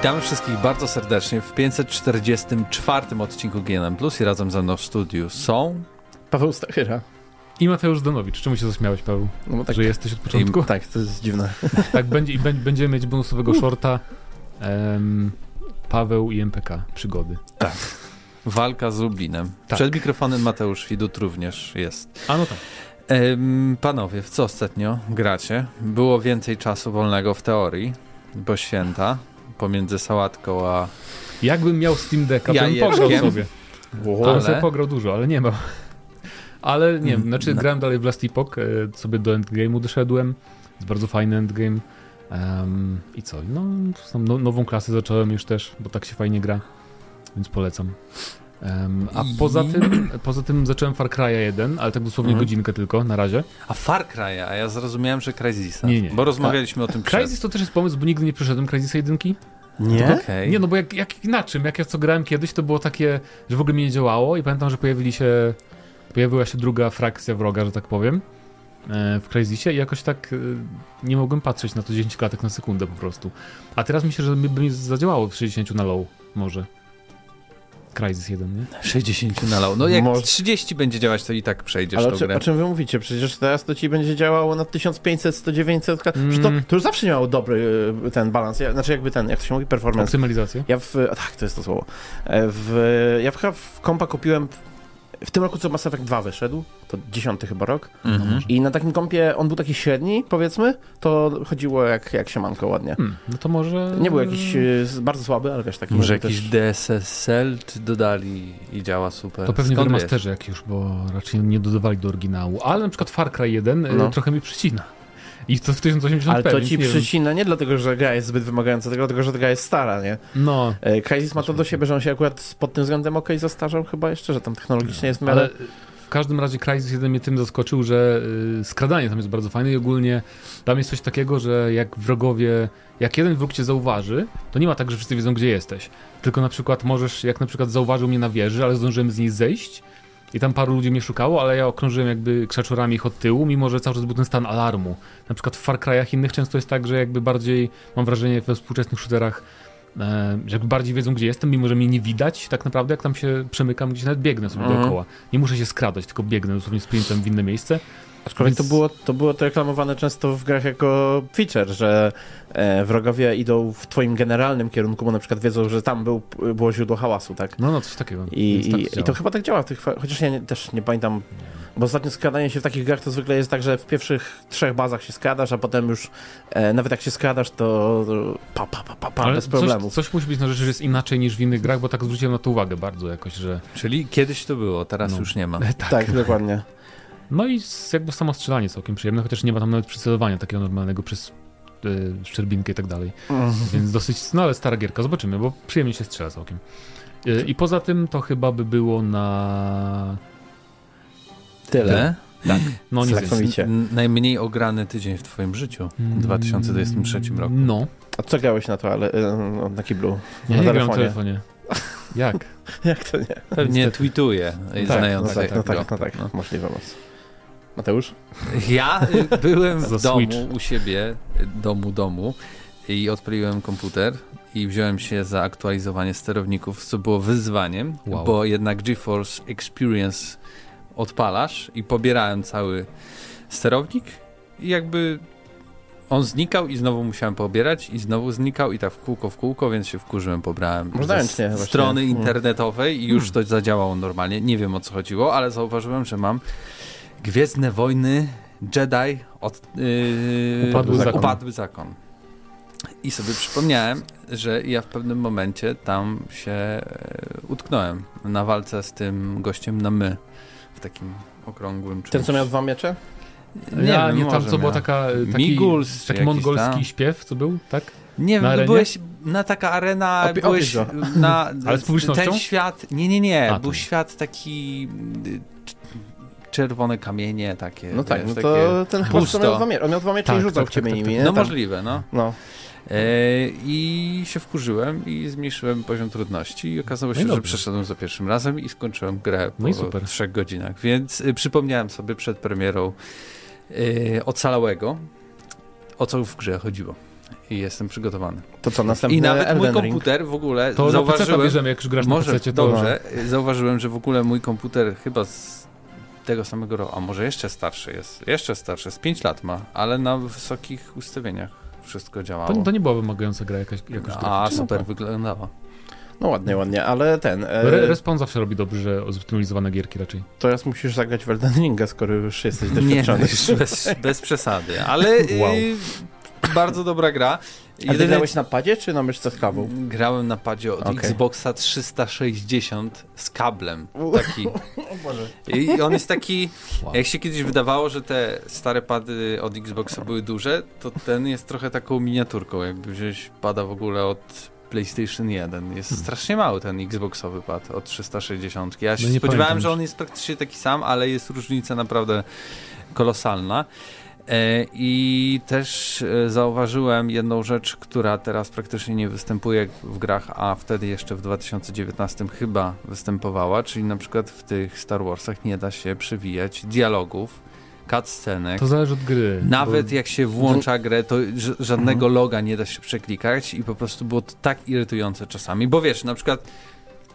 Witamy wszystkich bardzo serdecznie w 544 odcinku GNM Plus i razem ze mną w studiu są Paweł Stachyra. I Mateusz Donowicz. Czemu się zaśmiałeś, Paweł? No bo tak, Że jesteś od początku? I, tak, to jest dziwne. tak, będzie, i będziemy mieć bonusowego shorta. Um, Paweł i MPK. Przygody. Tak. Walka z Lublinem. Tak. Przed mikrofonem Mateusz Widut również jest. A no tak. Ehm, panowie, w co ostatnio gracie? Było więcej czasu wolnego w teorii, bo święta, pomiędzy sałatką a... Jakbym miał Steam Decka, to bym pograł sobie. Wow. Ale... sobie pograł dużo, ale nie ma. Ale nie wiem, znaczy no. grałem dalej w Last Epoch, e, sobie do endgame'u doszedłem. Jest bardzo fajny endgame. Um, I co? No, no, nową klasę zacząłem już też, bo tak się fajnie gra, więc polecam. Um, a I... poza tym, poza tym zacząłem Far Cry 1, ale tak dosłownie mhm. godzinkę tylko na razie. A Far Cry, a ja zrozumiałem, że Crysisa. Nie, nie. Bo rozmawialiśmy a, o tym przed. Crysis to też jest pomysł, bo nigdy nie przeszedłem Crysisa 1. Nie? Okay. Nie, no bo jak, jak na czym? Jak ja co grałem kiedyś, to było takie, że w ogóle mi nie działało i pamiętam, że pojawili się pojawiła się druga frakcja wroga, że tak powiem, e, w Crysisie i jakoś tak e, nie mogłem patrzeć na to 10 klatek na sekundę po prostu. A teraz myślę, że by mi zadziałało w 60 na low może. Crysis 1, nie? 60 na low. No jak Może... 30 będzie działać, to i tak przejdziesz Ale tą grę. o czym wy mówicie? Przecież teraz to ci będzie działało na 1500, 100, 900. Mm. To, to już zawsze miało dobry e, ten balans. Ja, znaczy jakby ten, jak to się mówi, performance. Optymalizację? Ja w... Tak, to jest to słowo. W, ja w, w kompa kupiłem w tym roku co Mass Effect 2 wyszedł, to dziesiąty chyba rok. Mhm. I na takim kompie on był taki średni, powiedzmy, to chodziło jak, jak siemanko ładnie. Hmm, no to może... Nie był jakiś y, bardzo słaby, ale wiesz, taki... Może jakiś też... DSSL dodali i działa super. To pewnie Skąd w remasterze jak już, bo raczej nie dodawali do oryginału. Ale na przykład Far Cry 1 y, no. trochę mi przycina. I to w 1080p. Ale to ci nie przycina nie dlatego, że gra jest zbyt wymagająca, tylko dlatego, że ta gra jest stara, nie? No. E, Crysis ma to do siebie, że on się akurat pod tym względem ok zastarzał chyba jeszcze, że tam technologicznie jest w miarę... Ale w każdym razie Crysis jeden mnie tym zaskoczył, że y, skradanie tam jest bardzo fajne i ogólnie tam jest coś takiego, że jak wrogowie, jak jeden wróg cię zauważy, to nie ma tak, że wszyscy wiedzą, gdzie jesteś. Tylko na przykład możesz, jak na przykład zauważył mnie na wieży, ale zdążyłem z niej zejść, i tam paru ludzi mnie szukało, ale ja okrążyłem jakby krzaczorami ich od tyłu, mimo że cały czas był ten stan alarmu. Na przykład w Far Cry'ach innych często jest tak, że jakby bardziej, mam wrażenie we współczesnych shooterach, e, że jakby bardziej wiedzą, gdzie jestem, mimo że mnie nie widać tak naprawdę, jak tam się przemykam, gdzieś nawet biegnę sobie mhm. dookoła. Nie muszę się skradać, tylko biegnę dosłownie sprintem w inne miejsce. Aczkolwiek Więc... to, było, to było to reklamowane często w grach jako feature, że e, wrogowie idą w twoim generalnym kierunku, bo na przykład wiedzą, że tam był, było źródło hałasu, tak? No, no, coś takiego. I, tak i, i to chyba tak działa w tych, chociaż ja nie, też nie pamiętam, bo ostatnio skradanie się w takich grach to zwykle jest tak, że w pierwszych trzech bazach się skradasz, a potem już e, nawet jak się skradasz, to, pa, pa, pa, pa, pa bez problemów. Coś, coś musi być na rzeczy, że jest inaczej niż w innych grach, bo tak zwróciłem na to uwagę bardzo jakoś, że... Czyli kiedyś to było, teraz no. już nie ma. tak, tak dokładnie. No i jakby samo strzelanie całkiem przyjemne, chociaż nie ma tam nawet przycelowania takiego normalnego przez yy, szczerbinkę i tak dalej. Mhm. Więc dosyć, no ale stara gierka, zobaczymy, bo przyjemnie się strzela całkiem. Yy, I poza tym to chyba by było na... Tyle? Tak, no nic Najmniej ograny tydzień w twoim życiu w 2023 mm, roku. No. A co grałeś na to, ale y, na kiblu? Ja na nie telefonie? na telefonie. Jak? Jak to nie? Pewnie tweetuje, tak, znając no tak, no tak, no tak, no. możliwe moc. Mateusz? Ja byłem w domu u siebie, domu, domu i odpaliłem komputer i wziąłem się za aktualizowanie sterowników, co było wyzwaniem, wow. bo jednak GeForce Experience odpalasz i pobierałem cały sterownik i jakby on znikał i znowu musiałem pobierać i znowu znikał i tak w kółko, w kółko, więc się wkurzyłem, pobrałem Można ze strony mm. internetowej i już hmm. to zadziałało normalnie. Nie wiem o co chodziło, ale zauważyłem, że mam Gwiezdne Wojny Jedi od, yy, upadły, zakon. upadły zakon. I sobie przypomniałem, że ja w pewnym momencie tam się e, utknąłem na walce z tym gościem na my w takim okrągłym czymś. Ten, co miał dwa miecze? Nie, ja, wiem, nie tam co było taka, taki, Miguls, taki mongolski tam. śpiew, co był, tak? Nie wiem, byłeś na taka arena, Opi byłeś na Ale z ten świat, nie, nie, nie, A, był świat taki czerwone kamienie takie. No tak, no to ten chyba miał dwa miecze, on miał dwa miecze tak, i rzucał tak, ciebie tak, nimi, tak. No Tam. możliwe, no. no. E, I się wkurzyłem i zmniejszyłem poziom trudności i okazało no się, no że przeszedłem za pierwszym razem i skończyłem grę po no trzech godzinach. Więc y, przypomniałem sobie przed premierą y, ocalałego, o co w grze chodziło. i jestem przygotowany. To co, następny I nawet Elden mój Ring? komputer w ogóle To zauważyłem... bierzemy, jak już grasz na może, to... dobrze. Zauważyłem, że w ogóle mój komputer chyba z tego samego roku, a może jeszcze starszy jest, jeszcze starszy, z 5 lat ma, ale na wysokich ustawieniach wszystko działało. To, to nie była wymagająca gra jakaś, jakoś A, super wyglądała. No ładnie, ładnie, ale ten... E, Re Respawn zawsze robi dobrze zoptymalizowane gierki raczej. Teraz musisz zagrać w Elden Ringa, skoro już jesteś doświadczony. Nie, już bez, bez przesady, ale wow. y, bardzo dobra gra. A ty grałeś na padzie, czy na myszce z kawą? Grałem na padzie od okay. Xboxa 360 z kablem. Taki. I on jest taki. Wow. Jak się kiedyś wydawało, że te stare pady od Xboxa były duże, to ten jest trochę taką miniaturką. Jakby wziąć pada w ogóle od PlayStation 1. Jest hmm. strasznie mały ten Xboxowy pad od 360. Ja się no spodziewałem, że on jest praktycznie taki sam, ale jest różnica naprawdę kolosalna. E, I też e, zauważyłem jedną rzecz, która teraz praktycznie nie występuje w grach, a wtedy jeszcze w 2019 chyba występowała, czyli na przykład w tych Star Warsach nie da się przewijać dialogów, cutscenek. To zależy od gry. Nawet bo... jak się włącza grę, to żadnego mhm. loga nie da się przeklikać i po prostu było to tak irytujące czasami, bo wiesz, na przykład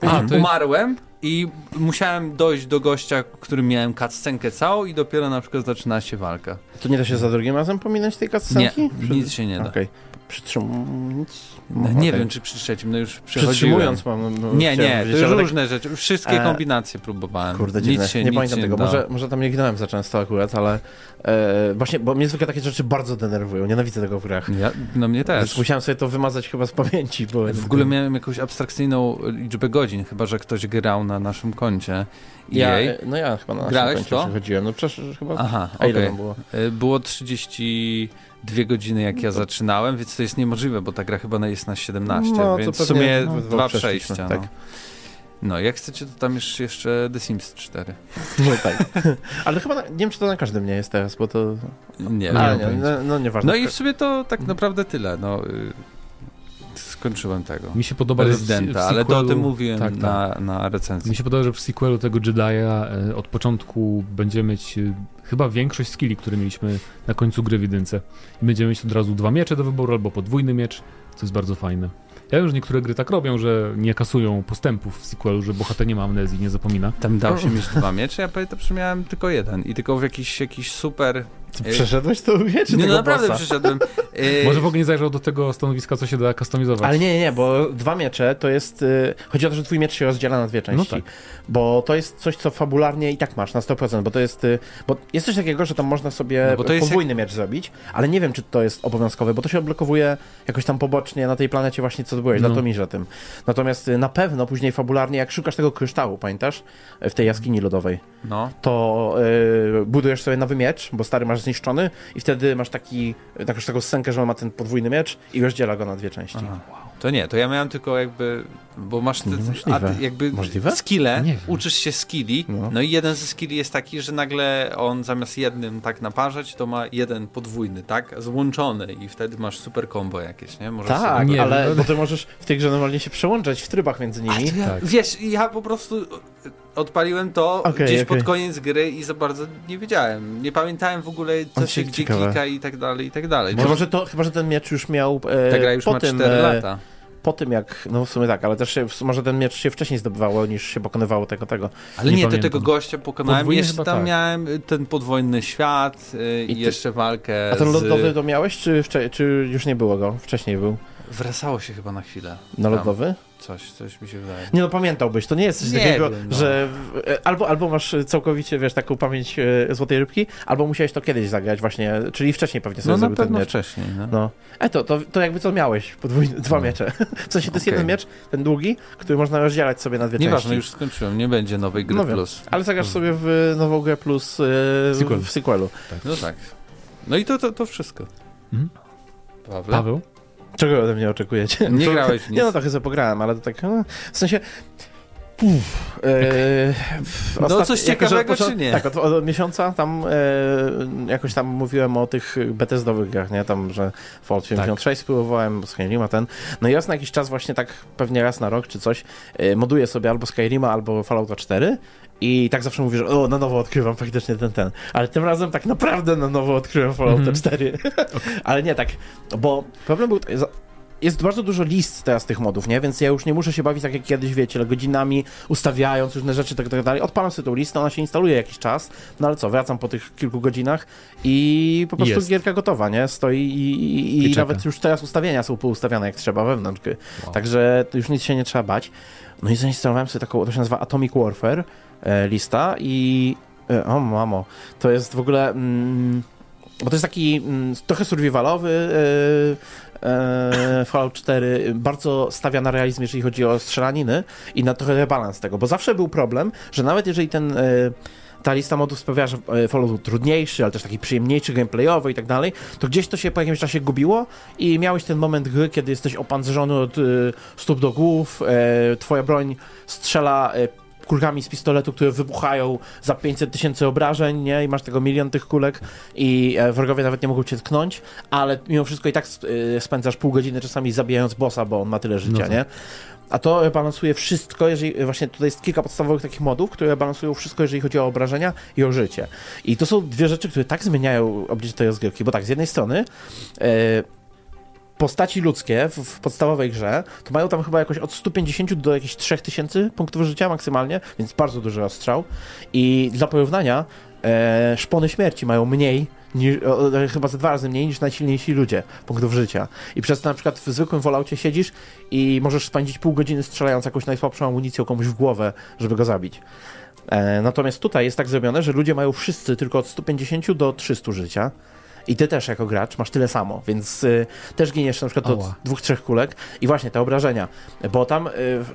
a, umarłem i musiałem dojść do gościa, którym miałem cutscenkę całą i dopiero na przykład zaczyna się walka. To nie da się za drugim razem pominąć tej cutscenki? Nie, nic się nie da. Okay. Przytrzymując? No, nie okay. wiem, czy przy trzecim, no już Przytrzymując mam... No, nie, nie, to już różne tak... rzeczy. Wszystkie kombinacje próbowałem. Kurde, dziwne. Nic się, nie nic pamiętam tego. Może, może tam nie ginąłem za często akurat, ale e, właśnie, bo mnie zwykle takie rzeczy bardzo denerwują. Nienawidzę tego w grach. Ja, no mnie też. Więc musiałem sobie to wymazać chyba z pamięci. Bo w ogóle miałem jakąś abstrakcyjną liczbę godzin, chyba, że ktoś grał na naszym koncie. Ja, no ja chyba na naszym Grałeś koncie to? przechodziłem. No przecież chyba... Aha, A ile okay. było? E, było 30 dwie godziny jak ja zaczynałem, więc to jest niemożliwe, bo ta gra chyba jest na 17, no, więc w sumie no, dwa przejścia. Tak. No. no, jak chcecie, to tam już jeszcze The Sims 4. No tak. Ale chyba, nie wiem, czy to na każdym nie jest teraz, bo to... Nie, Ale nie, no, no nieważne. No i w sumie to tak naprawdę tyle, no y, skończyłem tego. Mi się podoba, Rezydenta, sequelu, ale to o tym mówiłem tak, tak. Na, na recenzji. Mi się podoba, że w sequelu tego Jedi'a e, od początku będziemy mieć e, chyba większość skilli, które mieliśmy na końcu gry w jedynce. I będziemy mieć od razu dwa miecze do wyboru albo podwójny miecz, co jest bardzo fajne. Ja wiem, że niektóre gry tak robią, że nie kasują postępów w sequelu, że bohater nie ma amnezji, nie zapomina. Tam dał się mieć dwa miecze, ja pamiętam, że miałem tylko jeden i tylko w jakiś, jakiś super przeszedłeś to wie, czy Nie, no naprawdę bossa? przeszedłem. Może w ogóle nie zajrzał do tego stanowiska, co się da customizować. Ale nie, nie, nie, bo dwa miecze to jest... Y, chodzi o to, że twój miecz się rozdziela na dwie części. No tak. Bo to jest coś, co fabularnie i tak masz na 100%, bo to jest... Y, bo jest coś takiego, że tam można sobie no podwójny jak... miecz zrobić, ale nie wiem, czy to jest obowiązkowe, bo to się odblokowuje jakoś tam pobocznie na tej planecie właśnie, co byłeś, no. Latomirze tym. Natomiast y, na pewno później fabularnie, jak szukasz tego kryształu, pamiętasz? W tej jaskini lodowej. No. To budujesz sobie nowy miecz, bo stary masz zniszczony i wtedy masz taki, taką, scenkę, że on ma ten podwójny miecz i rozdziela go na dwie części. Aha. To nie, to ja miałem tylko jakby, bo masz te, a, jakby Możliwe? skille, uczysz się skilli, no. no. i jeden ze skilli jest taki, że nagle on zamiast jednym tak naparzać, to ma jeden podwójny, tak, złączony i wtedy masz super combo jakieś, nie? Możesz tak, nie, ale bo ty możesz w tej grze normalnie się przełączać w trybach między nimi. Ja, tak. Wiesz, ja po prostu odpaliłem to okay, gdzieś okay. pod koniec gry i za bardzo nie wiedziałem. Nie pamiętałem w ogóle, co się gdzie ciekawe. klika i tak dalej, i tak dalej. Może to, chyba, że ten miecz już miał e, Ta gra już ma 4 e, lata po tym jak, no w sumie tak, ale też się, może ten miecz się wcześniej zdobywało niż się pokonywało tego tego. Ale nie, nie do tego gościa pokonałem, Podwójnie jeszcze tam tak. miałem ten podwojny świat yy, i, ty... jeszcze walkę A ten lodowy to miałeś, czy, czy już nie było go? Wcześniej był? Wracało się chyba na chwilę. Na lodowy? Coś, coś mi się wydaje. Nie no, pamiętałbyś, to nie jest coś nie takiego, wiem, no. że e, albo, albo masz całkowicie, wiesz, taką pamięć e, złotej rybki, albo musiałeś to kiedyś zagrać właśnie, czyli wcześniej pewnie sobie no, zrobił ten miecz. wcześniej, no. no. E to, to, to jakby co miałeś, podwójny, dwa no. miecze. W sensie to jest okay. jeden miecz, ten długi, który można rozdzielać sobie na dwie Nieważne, części. już skończyłem, nie będzie nowej gry no plus. Ale zagrasz sobie w nową grę plus w, Sequel. w sequelu. Tak. No tak. No i to, to, to wszystko. Mhm. Paweł? Paweł? Czego ode mnie oczekujecie? Nie to, grałeś w nic. Nie no, trochę sobie pograłem, ale to tak, no, w sensie Uff, e, no coś ciekawego czy nie? Tak, od, od miesiąca tam e, jakoś tam mówiłem o tych Bethesdowych grach, nie? Tam, że Fallout 76 tak. spróbowałem, Skyrima ten. No i raz na jakiś czas właśnie tak pewnie raz na rok czy coś e, moduję sobie albo Skyrima, albo Fallouta 4 i tak zawsze mówię, że o, na nowo odkrywam faktycznie ten, ten. Ale tym razem tak naprawdę na nowo odkryłem Fallout mm -hmm. 4. Okay. Ale nie tak, bo problem był jest bardzo dużo list teraz tych modów, nie? Więc ja już nie muszę się bawić tak jak kiedyś, wiecie, godzinami ustawiając różne rzeczy, tak, tak dalej. Odpalam sobie tą listę, ona się instaluje jakiś czas, no ale co, wracam po tych kilku godzinach i po prostu jest. gierka gotowa, nie? Stoi i, i, i nawet już teraz ustawienia są poustawiane jak trzeba wewnątrz. Wow. Także już nic się nie trzeba bać. No i zainstalowałem sobie taką, to się nazywa Atomic Warfare e, lista i e, o mamo, to jest w ogóle... Mm, bo to jest taki mm, trochę survivalowy e, Fallout 4, bardzo stawia na realizm, jeżeli chodzi o strzelaniny i na trochę rebalans tego, bo zawsze był problem, że nawet jeżeli ten e, ta lista modów sprawia, że e, Fallout był trudniejszy, ale też taki przyjemniejszy, gameplayowy i tak dalej, to gdzieś to się po jakimś czasie gubiło i miałeś ten moment gry, kiedy jesteś opancerzony od stóp do głów, twoja broń strzela kulkami z pistoletu, które wybuchają za 500 tysięcy obrażeń, nie? I masz tego milion tych kulek i e, wrogowie nawet nie mogą cię tknąć, ale mimo wszystko i tak e, spędzasz pół godziny czasami zabijając bossa, bo on ma tyle życia, no tak. nie? A to balansuje wszystko, jeżeli właśnie tutaj jest kilka podstawowych takich modów, które balansują wszystko, jeżeli chodzi o obrażenia i o życie. I to są dwie rzeczy, które tak zmieniają oblicze tej rozgrywki, bo tak, z jednej strony yy, postaci ludzkie w, w, podstawowej grze, to mają tam chyba jakoś od 150 do jakichś 3000 punktów życia maksymalnie, więc bardzo duży ostrzał. I dla porównania e, szpony śmierci mają mniej, niż, o, chyba ze dwa razy mniej niż najsilniejsi ludzie punktów życia. I przez to na przykład w zwykłym Falloutie siedzisz i możesz spędzić pół godziny strzelając jakąś najsłabszą amunicją komuś w głowę, żeby go zabić. E, natomiast tutaj jest tak zrobione, że ludzie mają wszyscy tylko od 150 do 300 życia. I ty też jako gracz masz tyle samo, więc y, też giniesz na przykład Oła. do dwóch, trzech kulek i właśnie te obrażenia, bo tam y,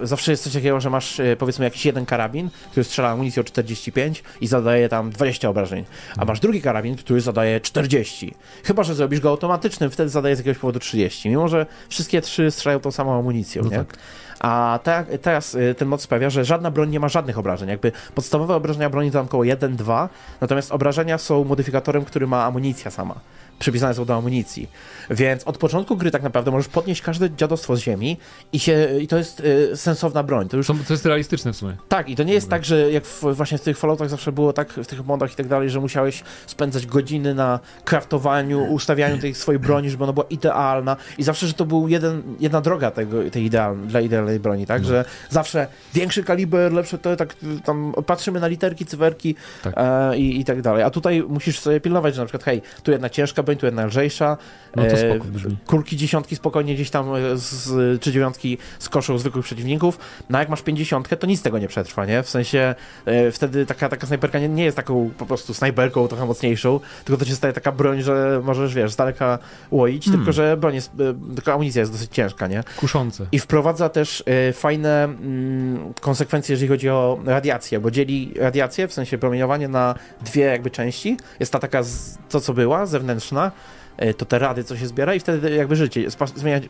zawsze jest coś takiego, że masz y, powiedzmy jakiś jeden karabin, który strzela amunicją 45 i zadaje tam 20 obrażeń, a mhm. masz drugi karabin, który zadaje 40. Chyba, że zrobisz go automatycznym, wtedy zadaje z jakiegoś powodu 30, mimo że wszystkie trzy strzelają tą samą amunicją, no nie? Tak. A te, teraz y, ten mod sprawia, że żadna broń nie ma żadnych obrażeń. Jakby podstawowe obrażenia broni to około 1-2, natomiast obrażenia są modyfikatorem, który ma amunicja sama przypisane są do amunicji. Więc od początku gry tak naprawdę możesz podnieść każde dziadostwo z ziemi i, się, i to jest y, sensowna broń. To, już... to, to jest realistyczne w sumie. Tak, i to nie jest tak, że jak w, właśnie w tych Falloutach zawsze było tak, w tych modach i tak dalej, że musiałeś spędzać godziny na kraftowaniu, ustawianiu tej swojej broni, żeby ona była idealna i zawsze, że to był jeden, jedna droga tego, tej idealnej, dla idealnej broni, tak? No. Że zawsze większy kaliber, lepsze to, tak tam patrzymy na literki, cyferki tak. E, i, i tak dalej. A tutaj musisz sobie pilnować, że na przykład hej, tu jedna ciężka broń, tu jedna lżejsza. No to e, spoko brzmi. Kulki dziesiątki spokojnie gdzieś tam e, z, czy dziewiątki skoszą zwykłych przeciwników. No jak masz pięćdziesiątkę, to nic tego nie przetrwa, nie? W sensie e, wtedy taka, taka snajperka nie, nie jest taką po prostu snajperką trochę mocniejszą, tylko to się staje taka broń, że możesz, wiesz, z daleka łoić, hmm. tylko że broń jest, tylko amunicja jest dosyć ciężka, nie? Kuszące. I wprowadza też fajne mm, konsekwencje, jeżeli chodzi o radiację, bo dzieli radiację, w sensie promieniowanie na dwie jakby części. Jest ta taka, z, to co była, zewnętrzna, E, to te rady, co się zbiera i wtedy jakby życie,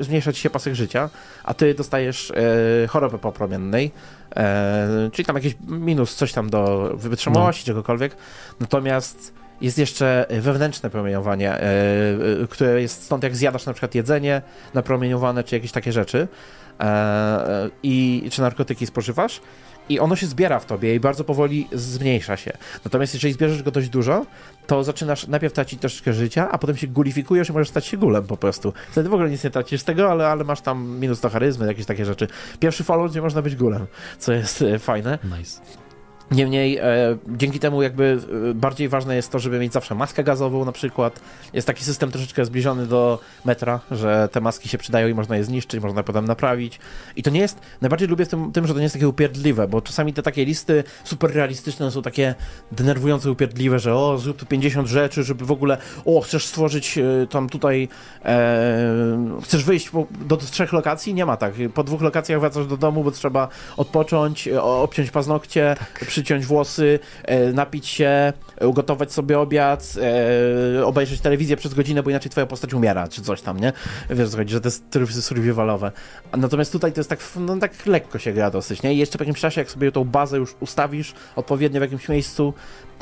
zmniejsza ci się pasek życia, a ty dostajesz e, chorobę popromiennej, e, czyli tam jakiś minus, coś tam do wytrzymałości, no. czegokolwiek. Natomiast jest jeszcze wewnętrzne promieniowanie, e, które jest stąd jak zjadasz na przykład jedzenie napromieniowane, czy jakieś takie rzeczy, i czy narkotyki spożywasz, i ono się zbiera w tobie i bardzo powoli zmniejsza się. Natomiast jeżeli zbierzesz go dość dużo, to zaczynasz najpierw tracić troszeczkę życia, a potem się gulifikujesz i możesz stać się gulem po prostu. Wtedy w ogóle nic nie tracisz z tego, ale, ale masz tam minus do charyzmy, jakieś takie rzeczy. Pierwszy Fallout, gdzie można być gulem, co jest e, fajne. Nice. Niemniej e, dzięki temu jakby e, bardziej ważne jest to, żeby mieć zawsze maskę gazową na przykład. Jest taki system troszeczkę zbliżony do metra, że te maski się przydają i można je zniszczyć, można potem naprawić. I to nie jest, najbardziej lubię w tym, tym że to nie jest takie upierdliwe, bo czasami te takie listy super realistyczne są takie denerwujące, upierdliwe, że o, zrób tu 50 rzeczy, żeby w ogóle, o, chcesz stworzyć e, tam tutaj, e, chcesz wyjść po, do, do trzech lokacji? Nie ma tak. Po dwóch lokacjach wracasz do domu, bo trzeba odpocząć, obciąć paznokcie, tak przyciąć włosy, e, napić się, ugotować sobie obiad, e, obejrzeć telewizję przez godzinę, bo inaczej twoja postać umiera, czy coś tam, nie? Wiesz, że to jest survivalowe. Natomiast tutaj to jest tak, no, tak lekko się gra dosyć, nie? I jeszcze w jakimś czasie, jak sobie tą bazę już ustawisz odpowiednio w jakimś miejscu,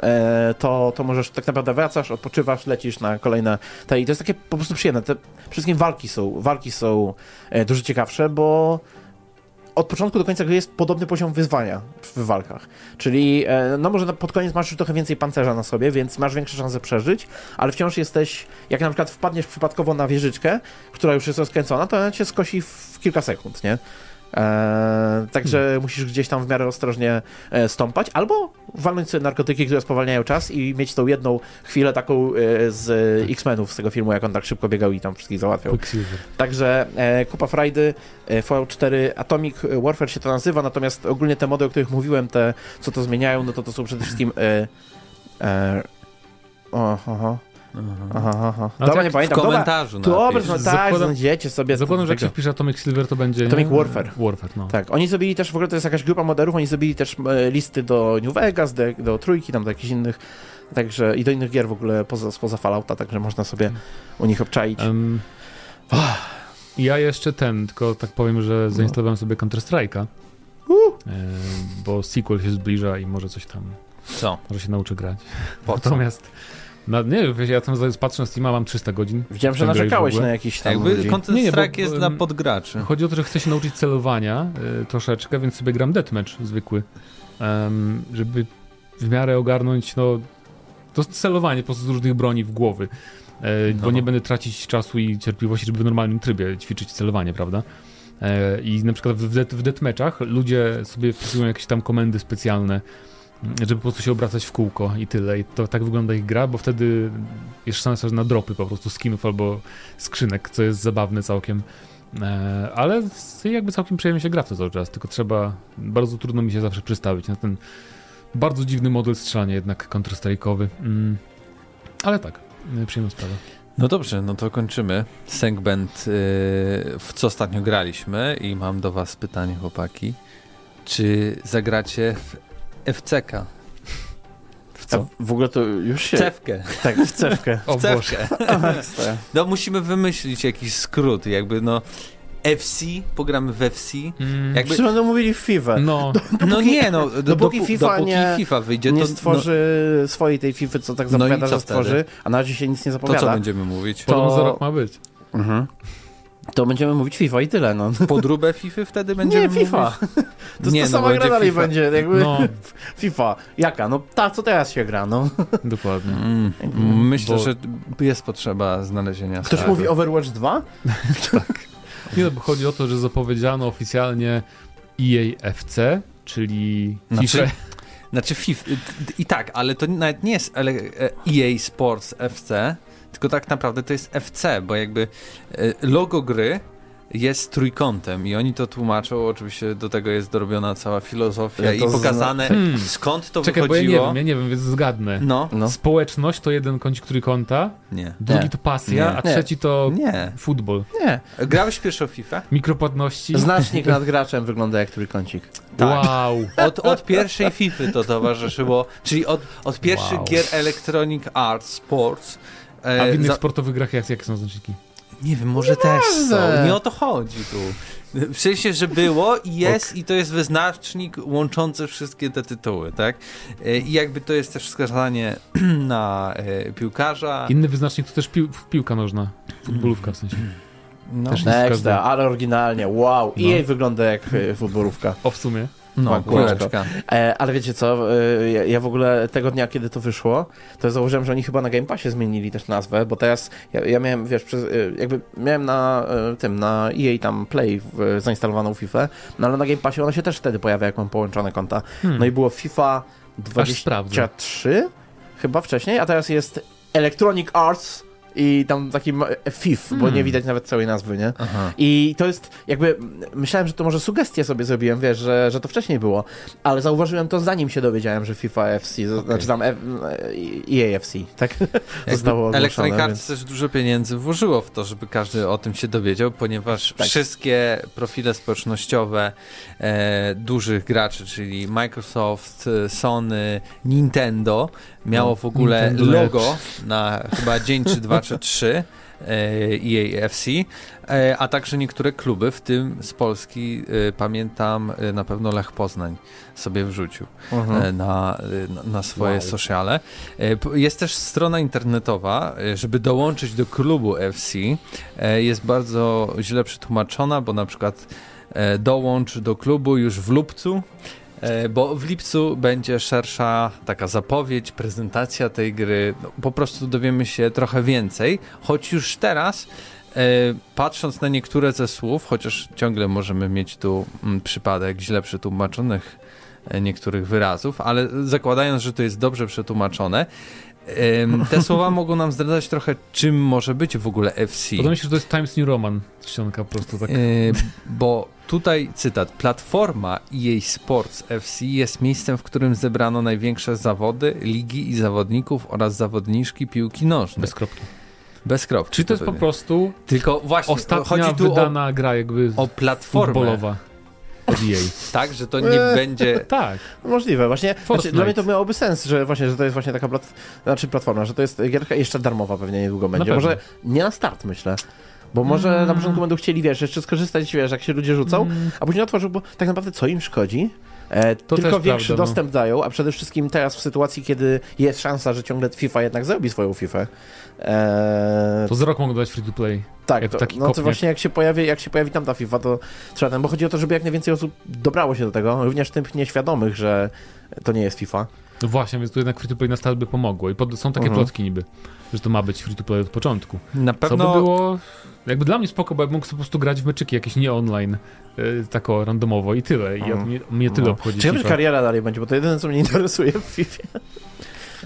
e, to, to możesz tak naprawdę wracasz, odpoczywasz, lecisz na kolejne. I to jest takie po prostu przyjemne. Te wszystkie walki są, walki są dużo ciekawsze, bo od początku do końca gry jest podobny poziom wyzwania w walkach. Czyli, e, no może pod koniec masz trochę więcej pancerza na sobie, więc masz większe szanse przeżyć, ale wciąż jesteś, jak na przykład wpadniesz przypadkowo na wieżyczkę, która już jest rozkręcona, to ona cię skosi w kilka sekund, nie? Eee, także hmm. musisz gdzieś tam w miarę ostrożnie e, stąpać, albo walnąć sobie narkotyki, które spowalniają czas i mieć tą jedną chwilę taką e, z X-Menów z tego filmu, jak on tak szybko biegał i tam wszystkich załatwiał. Także e, kupa frajdy, e, Fallout 4 Atomic Warfare się to nazywa, natomiast ogólnie te mody, o których mówiłem, te co to zmieniają, no to to są przede wszystkim e, e, o, aha. Aha. Dobra, nie pamiętam. W komentarzu Dobra, no tak, znajdziecie sobie. Zakładam, że jak się wpisze Atomic Silver, to będzie... Atomic Warfare. Warfare, no. Tak, oni zrobili też, w ogóle to jest jakaś grupa moderów, oni zrobili też e, listy do New Vegas, do, do Trójki, tam do jakichś innych, także i do innych gier w ogóle poza, spoza Fallouta, także można sobie u nich obczaić. Um, ja jeszcze ten, tylko tak powiem, że no. zainstalowałem sobie Counter-Strike'a, uh. bo sequel się zbliża i może coś tam... Co? Może się nauczy grać. Po Natomiast... No, nie, ja tam patrzę na Steama, mam 300 godzin. Widziałem, że narzekałeś na jakiś tam Jakby Counter nie, nie, jest dla podgraczy. Chodzi o to, że chcę się nauczyć celowania y, troszeczkę, więc sobie gram deathmatch zwykły. Um, żeby w miarę ogarnąć, no, to celowanie po prostu z różnych broni w głowy. E, no. Bo nie będę tracić czasu i cierpliwości, żeby w normalnym trybie ćwiczyć celowanie, prawda? E, I na przykład w, w deathmatchach ludzie sobie wpisują jakieś tam komendy specjalne, żeby po prostu się obracać w kółko i tyle. I to tak wygląda ich gra, bo wtedy jest szansa na dropy po prostu skinów albo skrzynek, co jest zabawne całkiem. E, ale jakby całkiem przyjemnie się gra to cały czas, tylko trzeba, bardzo trudno mi się zawsze przystawić na ten bardzo dziwny model strzelania jednak counter-strike'owy. Mm, ale tak, e, przyjemna sprawa. No dobrze, no to kończymy. Sengband, yy, w co ostatnio graliśmy i mam do was pytanie, chłopaki. Czy zagracie w FCK. W co? A w ogóle to już się... W cewkę. Tak, w cewkę. w cewkę. no musimy wymyślić jakiś skrót, jakby no... FC, pogramy w FC. Mm. Jakby... Przecież będą mówili w FIFA. No, dopóki, no nie, no. Do, dopóki, FIFA, dopóki nie, FIFA wyjdzie, nie to, stworzy no... swojej tej FIFA, co tak no zapowiada, no że stworzy, a na razie się nic nie zapowiada. To co będziemy mówić? To za rok ma być. Mhm to będziemy mówić FIFA i tyle, no. Podróbę FIFA wtedy będziemy Nie, FIFA. Mówić? To nie, ta no, sama gra dalej FIFA. będzie, jakby no. FIFA. Jaka? No ta, co teraz się gra, no. Dokładnie. Mm. Myślę, bo... że jest potrzeba znalezienia Ktoś mówi Overwatch 2? tak. Nie, no, bo chodzi o to, że zapowiedziano oficjalnie EAFC, czyli znaczy, FIFA. Znaczy FIFA, i tak, ale to nawet nie jest EA Sports FC, tylko tak naprawdę to jest FC, bo jakby e, logo gry jest trójkątem i oni to tłumaczą, oczywiście do tego jest dorobiona cała filozofia ja i pokazane hmm. skąd to Czekaj, wychodziło. Bo ja nie wiem, ja nie wiem, więc zgadnę. No. no. Społeczność to jeden kącik trójkąta, nie. drugi nie. to pasja, nie. a trzeci to nie. futbol. Nie. Grałeś pierwszą FIFA? Mikropłatności. Znacznik nad graczem wygląda jak trójkącik. Tak. Wow. Od, od pierwszej FIFA to towarzyszyło, czyli od, od pierwszych wow. gier Electronic Arts Sports a w innych za... sportowych grach jak, jakie są znaczniki? Nie wiem, może też są. Nie o to chodzi tu. W sensie, że było i jest ok. i to jest wyznacznik łączący wszystkie te tytuły, tak? E, I jakby to jest też wskazanie na e, piłkarza. Inny wyznacznik to też pił piłka nożna, futbolówka w sensie. No. Też Ekstra, ale oryginalnie, wow. No. I jej wygląda jak e, futbolówka. O, w sumie. No, kuleczka. E, ale wiecie co, e, ja, w ogóle tego dnia, kiedy to wyszło, to założyłem, że oni chyba na Game Passie zmienili też nazwę, bo teraz ja, ja miałem, wiesz, przez, e, jakby miałem na tym, na EA tam Play zainstalowaną FIFA, no ale na Game Passie ona się też wtedy pojawia, jak mam połączone konta. Hmm. No i było FIFA 23 chyba wcześniej, a teraz jest Electronic Arts i tam taki FIF, hmm. bo nie hmm. widać nawet całej nazwy, nie? Aha. I to jest jakby, myślałem, że to może sugestie sobie zrobiłem, wiesz, że, że to wcześniej było, ale zauważyłem to zanim się dowiedziałem, że FIFA FC, okay. znaczy tam EAFC, tak? Zostało Electronic Arts więc... też dużo pieniędzy włożyło w to, żeby każdy o tym się dowiedział, ponieważ tak. wszystkie profile społecznościowe e, dużych graczy, czyli Microsoft, Sony, Nintendo, miało w ogóle Nintendo logo na chyba dzień czy dwa czy trzy EAFC, e, a także niektóre kluby, w tym z Polski e, pamiętam e, na pewno Lech Poznań sobie wrzucił mhm. na, na swoje wow. sociale. Jest też strona internetowa, żeby dołączyć do klubu FC. Jest bardzo źle przetłumaczona, bo na przykład dołącz do klubu już w lubcu E, bo w lipcu będzie szersza taka zapowiedź, prezentacja tej gry. No, po prostu dowiemy się trochę więcej, choć już teraz e, patrząc na niektóre ze słów, chociaż ciągle możemy mieć tu mm, przypadek źle przetłumaczonych e, niektórych wyrazów, ale zakładając, że to jest dobrze przetłumaczone, te słowa mogą nam zdradzać trochę, czym może być w ogóle FC. Podoba mi się, że to jest Times New Roman czcionka po prostu tak. bo tutaj cytat. Platforma EA Sports FC jest miejscem, w którym zebrano największe zawody, ligi i zawodników oraz zawodniczki piłki nożnej. Bez kropki. Bez kropki. Czy to jest po prostu Tylko właśnie, ostatnia chodzi tu wydana o, gra jakby o platformę. futbolowa od EA. Tak, że to nie eee, będzie... Tak. Możliwe. Właśnie, znaczy, dla mnie to miałoby sens, że właśnie, że to jest właśnie taka plat... znaczy platforma, że to jest gierka jeszcze darmowa pewnie niedługo będzie. Może nie na start, myślę. Bo może mm. na początku będą chcieli, wiesz, jeszcze skorzystać, wiesz, jak się ludzie rzucą, mm. a później otworzą, bo tak naprawdę co im szkodzi? E, tylko większy prawda, no. dostęp no. dają, a przede wszystkim teraz w sytuacji, kiedy jest szansa, że ciągle FIFA jednak zrobi swoją FIFA. E, to za rok mogą dać free to play. Tak, to, no to właśnie jak się, pojawi, jak się pojawi tam ta FIFA, to trzeba ten, bo chodzi o to, żeby jak najwięcej osób dobrało się do tego, również tych nieświadomych, że to nie jest FIFA. No właśnie, więc tu jednak free to play na start by pomogło i pod, są takie mhm. plotki niby, że to ma być free to play od początku. Na pewno... Co by było jakby dla mnie spoko, bo ja mógł sobie po prostu grać w meczyki jakieś nie online, yy, tako randomowo i tyle. I mm. mnie, mnie tyle no. obchodzi. Czy kariera dalej będzie, bo to jedyne, co mnie interesuje w FIFA.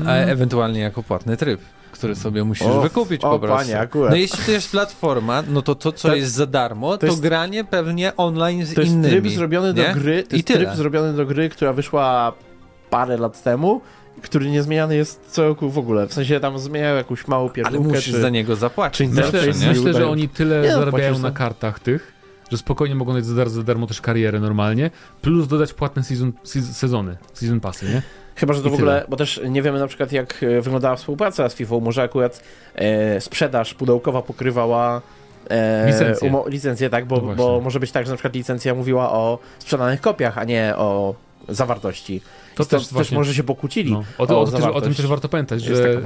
A ewentualnie jako płatny tryb który sobie musisz o, wykupić o, po prostu. Panie, akurat. No jeśli to jest platforma, no to to, co to, jest za darmo, to, to jest, granie pewnie online z to innymi. To jest tryb zrobiony nie? do gry, to I jest tyle. tryb zrobiony do gry, która wyszła parę lat temu który niezmieniany jest co roku w ogóle. W sensie tam zmieniają jakąś małą pierdółkę. Ale musisz czy, za niego zapłacić. Myślę, zawsze, myślę że oni tyle nie, no, zarabiają na kartach tych, że spokojnie mogą dać za darmo, za darmo też karierę normalnie, plus dodać płatne season, sezony, season passy, nie? Chyba, że to I w ogóle, tyle. bo też nie wiemy na przykład jak e, wyglądała współpraca z FIFA, może akurat e, sprzedaż pudełkowa pokrywała e, licencję. Umo- licencję, tak, bo, no bo może być tak, że na przykład licencja mówiła o sprzedanych kopiach, a nie o zawartości. To też, też właśnie, może się pokłócili. No, o, o, o, też, o, tym też warto pamiętać, Jest że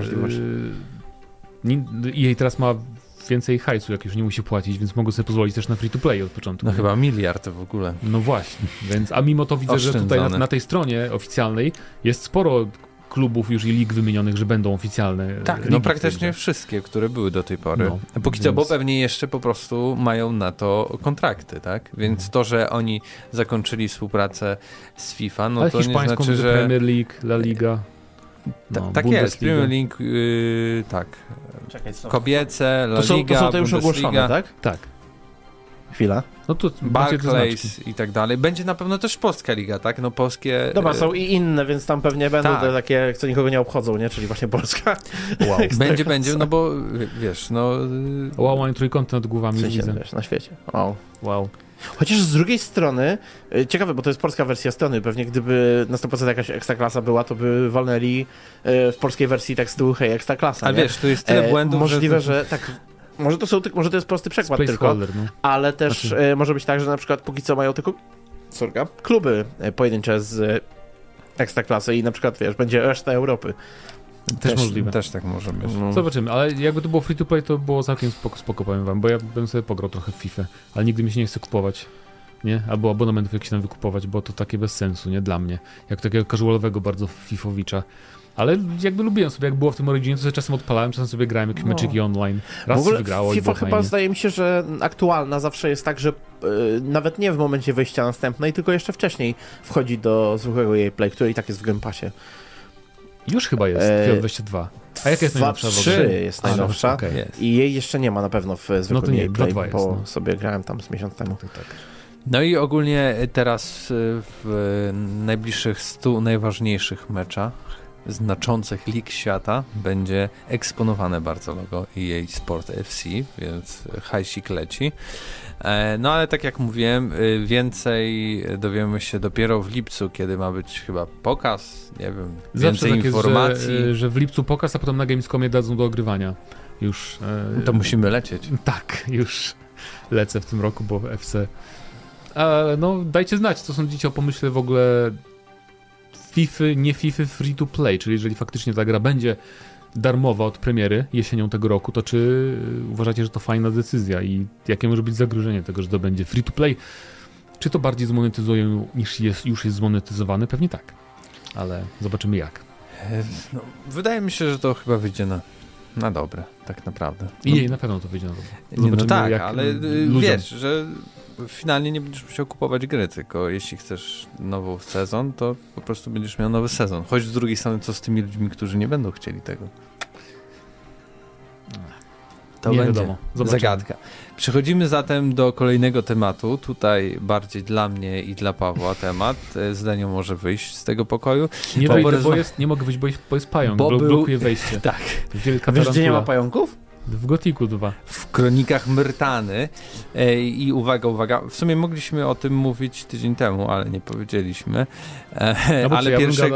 EA teraz ma więcej hajsu, jak już nie musi płacić, więc mogą sobie pozwolić też na free to play od początku. No chyba miliard w ogóle. No właśnie, więc a mimo to widzę, że tutaj na, na, tej stronie oficjalnej jest sporo klubów już i lig wymienionych, że będą oficjalne. Tak, no praktycznie wszystkie, które były do tej pory. No, Póki więc... co, bo pewnie jeszcze po prostu mają na to kontrakty, tak? Więc mhm. to, że oni zakończyli współpracę z FIFA, no Ale to nie znaczy, że... Premier League, La Liga. No, tak jest, Premier League, yy, tak. Czekaj, Kobiece, La to są, Liga, to są te już ogłoszone, tak? Tak. Chwila. No tu Barclays i tak dalej. Będzie na pewno też polska liga, tak? No polskie... Dobra, są i inne, więc tam pewnie będą tak. te takie, co nikogo nie obchodzą, nie? Czyli właśnie Polska. Wow. będzie, będzie, no bo wiesz, no... Wow, mam trójkąty nad głowami, w sensie, widzę. Wiesz, na świecie. Wow. Wow. Chociaż z drugiej strony, y, ciekawe, bo to jest polska wersja strony, pewnie gdyby na 100% jakaś ekstraklasa była, to by walnęli y, w polskiej wersji tekstu hej, ekstraklasa, Ale wiesz, tu jest tyle e, błędów, Możliwe, że, że tak może to, są, może to jest prosty przekład Space tylko, no. ale też znaczy... e, może być tak, że na przykład póki co mają tylko sorka, kluby e, pojedyncze z e, ekstraklasy i na przykład, wiesz, będzie reszta Europy. Też, też możliwe. Też tak może być. No. Zobaczymy, ale jakby to było free to play, to było całkiem spoko, spoko, powiem wam, bo ja bym sobie pograł trochę w FIFA, ale nigdy mi się nie chce kupować. Nie? Albo abonamentów jakiś tam wykupować, bo to takie bez sensu, nie? Dla mnie. Jak takiego casualowego bardzo Fifowicza. Ale jakby lubiłem sobie, jak było w tym Originie, to sobie czasem odpalałem, czasem sobie grałem jakieś no. meczyki online. Raz w ogóle wygrało FIFA chyba fajnie. zdaje mi się, że aktualna zawsze jest tak, że yy, nawet nie w momencie wejścia następnej, tylko jeszcze wcześniej wchodzi do zwykłego jej play, który i tak jest w Game Passie. Już chyba jest, e... 22. A jaka jest najnowsza? 3 jest najnowsza. A, okay. I jej jeszcze nie ma na pewno w zwykłym no to nie, Play, bo jest, no. sobie grałem tam z miesiąc temu. tak. No i ogólnie teraz w najbliższych 100 najważniejszych meczach znaczących lig świata będzie eksponowane bardzo logo EA Sport FC, więc hajsik leci. E, no ale tak jak mówiłem, y, więcej dowiemy się dopiero w lipcu, kiedy ma być chyba pokaz, nie wiem, więcej tak informacji. Jest, że, że, w lipcu pokaz, a potem na Gamescomie dadzą do ogrywania. Już. E, to musimy lecieć. Tak, już lecę w tym roku, bo FC. E, no, dajcie znać, co sądzicie o pomyśle w ogóle FIFA, nie FIFA free to play, czyli jeżeli faktycznie ta gra będzie darmowa od premiery jesienią tego roku, to czy uważacie, że to fajna decyzja i jakie może być zagrożenie tego, że to będzie free to play? Czy to bardziej zmonetyzują niż jest, już jest zmonetyzowane? Pewnie tak, ale zobaczymy jak. No, wydaje mi się, że to chyba wyjdzie na, na dobre, tak naprawdę. I no, jej na pewno to wyjdzie na dobre. Zobaczymy, no tak, ale ludziom... wiesz, że finalnie nie będziesz musiał kupować gry, tylko jeśli chcesz nową sezon, to po prostu będziesz miał nowy sezon. Choć z drugiej strony, co z tymi ludźmi, którzy nie będą chcieli tego? To nie będzie wiadomo. zagadka. Przechodzimy zatem do kolejnego tematu. Tutaj bardziej dla mnie i dla Pawła temat. Zdaniu może wyjść z tego pokoju. Nie, wyjdę, bo jest, nie mogę wyjść, bo jest, bo jest pająk. Bo blokuje wejście. Tak. Wielka Wiesz, gdzie nie ma pająków? W Gotiku 2. W kronikach Myrtany. E, I uwaga, uwaga, w sumie mogliśmy o tym mówić tydzień temu, ale nie powiedzieliśmy. E, no ale ja 1,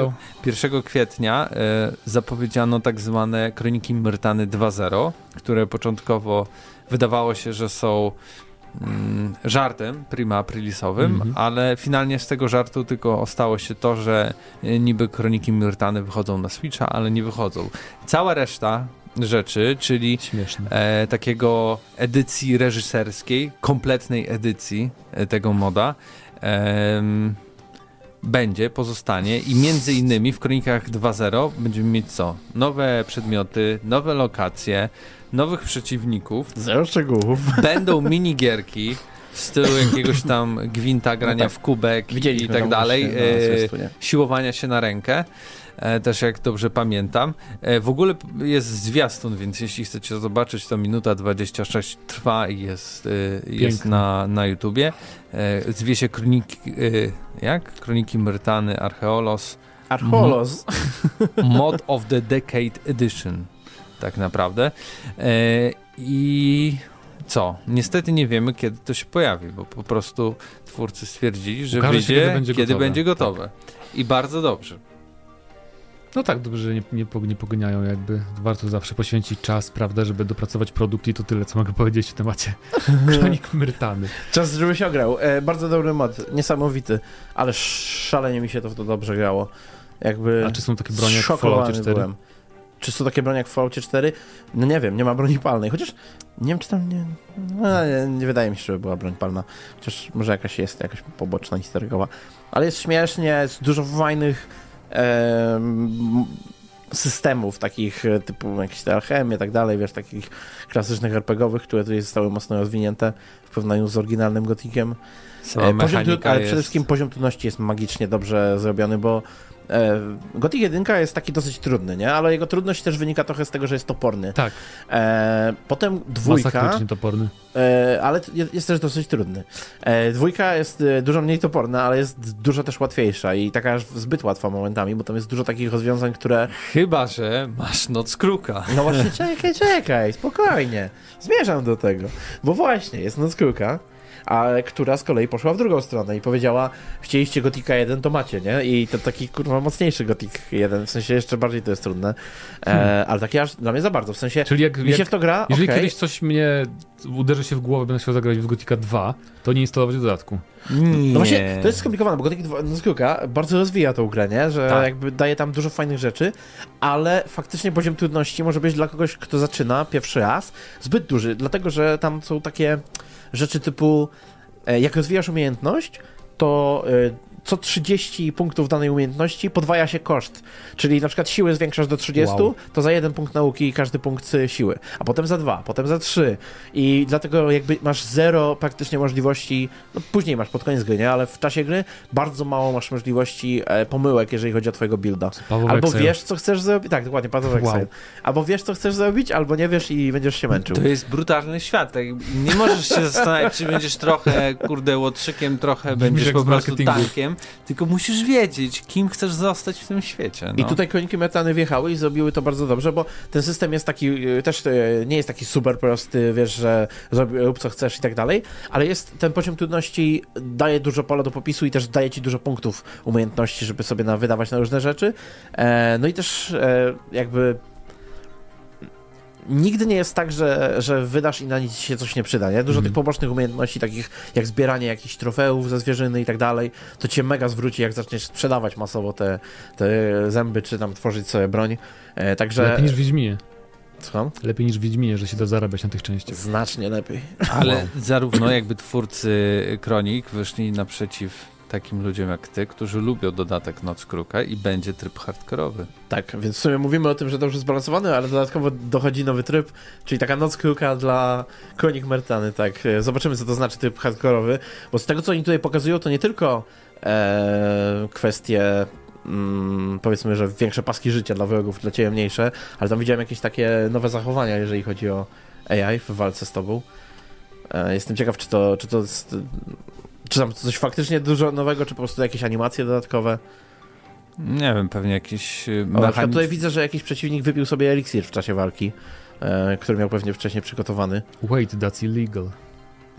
1 kwietnia e, zapowiedziano tak zwane kroniki Myrtany 2.0, które początkowo wydawało się, że są mm, żartem prima aprilisowym, mm -hmm. ale finalnie z tego żartu tylko ostało się to, że niby kroniki Myrtany wychodzą na Switcha, ale nie wychodzą. Cała reszta rzeczy, czyli e, takiego edycji reżyserskiej, kompletnej edycji e, tego moda. E, będzie, pozostanie i między innymi w Kronikach 2.0 będziemy mieć co? Nowe przedmioty, nowe lokacje, nowych przeciwników. Zero szczegółów. Będą minigierki w stylu jakiegoś tam gwinta, grania no tak. w kubek i tak dalej, e, siłowania się na rękę. E, też jak dobrze pamiętam. E, w ogóle jest zwiastun, więc jeśli chcecie zobaczyć, to minuta 26 trwa i jest, e, jest na, na YouTubie. Zwie się Kroniki, jak? Kroniki Myrtany Archeolos. Archeolos. Mod of the Decade Edition. Tak naprawdę. I co? Niestety nie wiemy, kiedy to się pojawi, bo po prostu twórcy stwierdzili, że Ukaże wyjdzie, kiedy będzie kiedy gotowe. Będzie gotowe. Tak. I bardzo dobrze. No tak, dobrze, że nie, nie, nie jakby. Warto zawsze poświęcić czas, prawda, żeby dopracować produkt i to tyle, co mogę powiedzieć w temacie Kronik Myrtany. Czas, żeby się ograł. E, bardzo dobry mod, niesamowity, ale szalenie mi się to w to dobrze grało. Jakby A czy są takie bronie jak w Falloutie 4? Byłem. Czy są takie bronie jak w Falloutie 4? No nie wiem, nie ma broni palnej, chociaż nie wiem, czy tam nie... No, nie, nie, wydaje mi się, żeby była broń palna. Chociaż może jakaś jest, jakaś poboczna, historykowa. Ale jest śmiesznie, jest dużo fajnych systemów takich e, typu jakieś te alchemie i tak dalej, wiesz, takich klasycznych RPGowych, które tutaj zostały mocno rozwinięte w porównaniu z oryginalnym Gotikiem. E, poziom, ale przede wszystkim poziom trudności jest magicznie dobrze zrobiony, bo Gothic 1 jest taki dosyć trudny, nie? Ale jego trudność też wynika trochę z tego, że jest toporny. Tak. E, potem dwójka... Masakrycznie toporny. E, ale jest, też dosyć trudny. E, dwójka jest e, dużo mniej toporna, ale jest dużo też łatwiejsza i taka zbyt łatwa momentami, bo tam jest dużo takich rozwiązań, które... Chyba, że masz noc kruka. No właśnie, czekaj, czekaj, spokojnie. Zmierzam do tego. Bo właśnie, jest noc kruka a która z kolei poszła w drugą stronę i powiedziała, chcieliście Gotika 1, to macie, nie? I to taki kurwa mocniejszy Gotik 1, w sensie jeszcze bardziej to jest trudne, e, hmm. ale takie aż dla mnie za bardzo, w sensie Czyli jak, mi się jak, w to gra, Jeżeli okay. kiedyś coś mnie uderzy się w głowę, będę chciał zagrać w Gotika 2, to nie instalować dodatku. Nie. No właśnie, to jest skomplikowane, bo Gothic 2 no, bardzo rozwija tą grę, nie? Że tak. jakby daje tam dużo fajnych rzeczy, ale faktycznie poziom trudności może być dla kogoś, kto zaczyna pierwszy raz, zbyt duży, dlatego, że tam są takie rzeczy typu, e, jak rozwijasz umiejętność, to co 30 punktów danej umiejętności podwaja się koszt. Czyli na przykład siły zwiększasz do 30, wow. to za jeden punkt nauki każdy punkt siły, a potem za dwa, potem za trzy. I dlatego jakby masz zero praktycznie możliwości, no później masz pod koniec gry, nie? ale w czasie gry bardzo mało masz możliwości e, pomyłek, jeżeli chodzi o twojego builda. Albo wiesz, co chcesz zrobić, tak, dokładnie, Paweł wow. Albo wiesz, co chcesz zrobić, albo nie wiesz i będziesz się męczył. To jest brutalny świat. Tak? Nie możesz się zastanawiać, czy będziesz trochę, kurde, łotrzykiem, trochę będziesz po prostu tankiem, tylko musisz wiedzieć, kim chcesz zostać w tym świecie. No. I tutaj Kroniki Metany wjechały i zrobiły to bardzo dobrze, bo ten system jest taki, y, też y, nie jest taki super prosty, wiesz, że rób co chcesz i tak dalej, ale jest ten poziom trudności daje dużo pola do popisu i też daje ci dużo punktów umiejętności, żeby sobie na, wydawać na różne rzeczy. E, no i też e, jakby nigdy nie jest tak, że, że wydasz i na nic się coś nie przyda, nie? Dużo mm. tych pobocznych umiejętności, takich jak zbieranie jakichś trofeów ze zwierzyny i tak dalej, to cię mega zwróci, jak zaczniesz sprzedawać masowo te, te zęby, czy tam tworzyć sobie broń. E, także... Lepiej niż w Wiedźminie. Słucham? Lepiej niż w Wiedźminie, że się da zarabiać na tych częściach. Znacznie lepiej. Ale zarówno jakby twórcy Kronik wyszli naprzeciw takim ludziom jak ty, którzy lubią dodatek Noc Kruka i będzie tryb hardkorowy. Tak, więc w sumie mówimy o tym, że dobrze zbalansowany, ale dodatkowo dochodzi nowy tryb, czyli taka Noc Kruka dla Kronik Mertany, tak. Zobaczymy, co to znaczy tryb hardkorowy, bo z tego, co oni tutaj pokazują, to nie tylko e, kwestie mm, powiedzmy, że większe paski życia dla wrogów, dla ciebie mniejsze, ale tam widziałem jakieś takie nowe zachowania, jeżeli chodzi o AI w walce z tobą. E, jestem ciekaw, czy to, czy to jest czy tam coś faktycznie dużo nowego, czy po prostu jakieś animacje dodatkowe? Nie wiem, pewnie jakiś y, mechanizm... Tutaj widzę, że jakiś przeciwnik wypił sobie eliksir w czasie walki, e, który miał pewnie wcześniej przygotowany. Wait, that's illegal.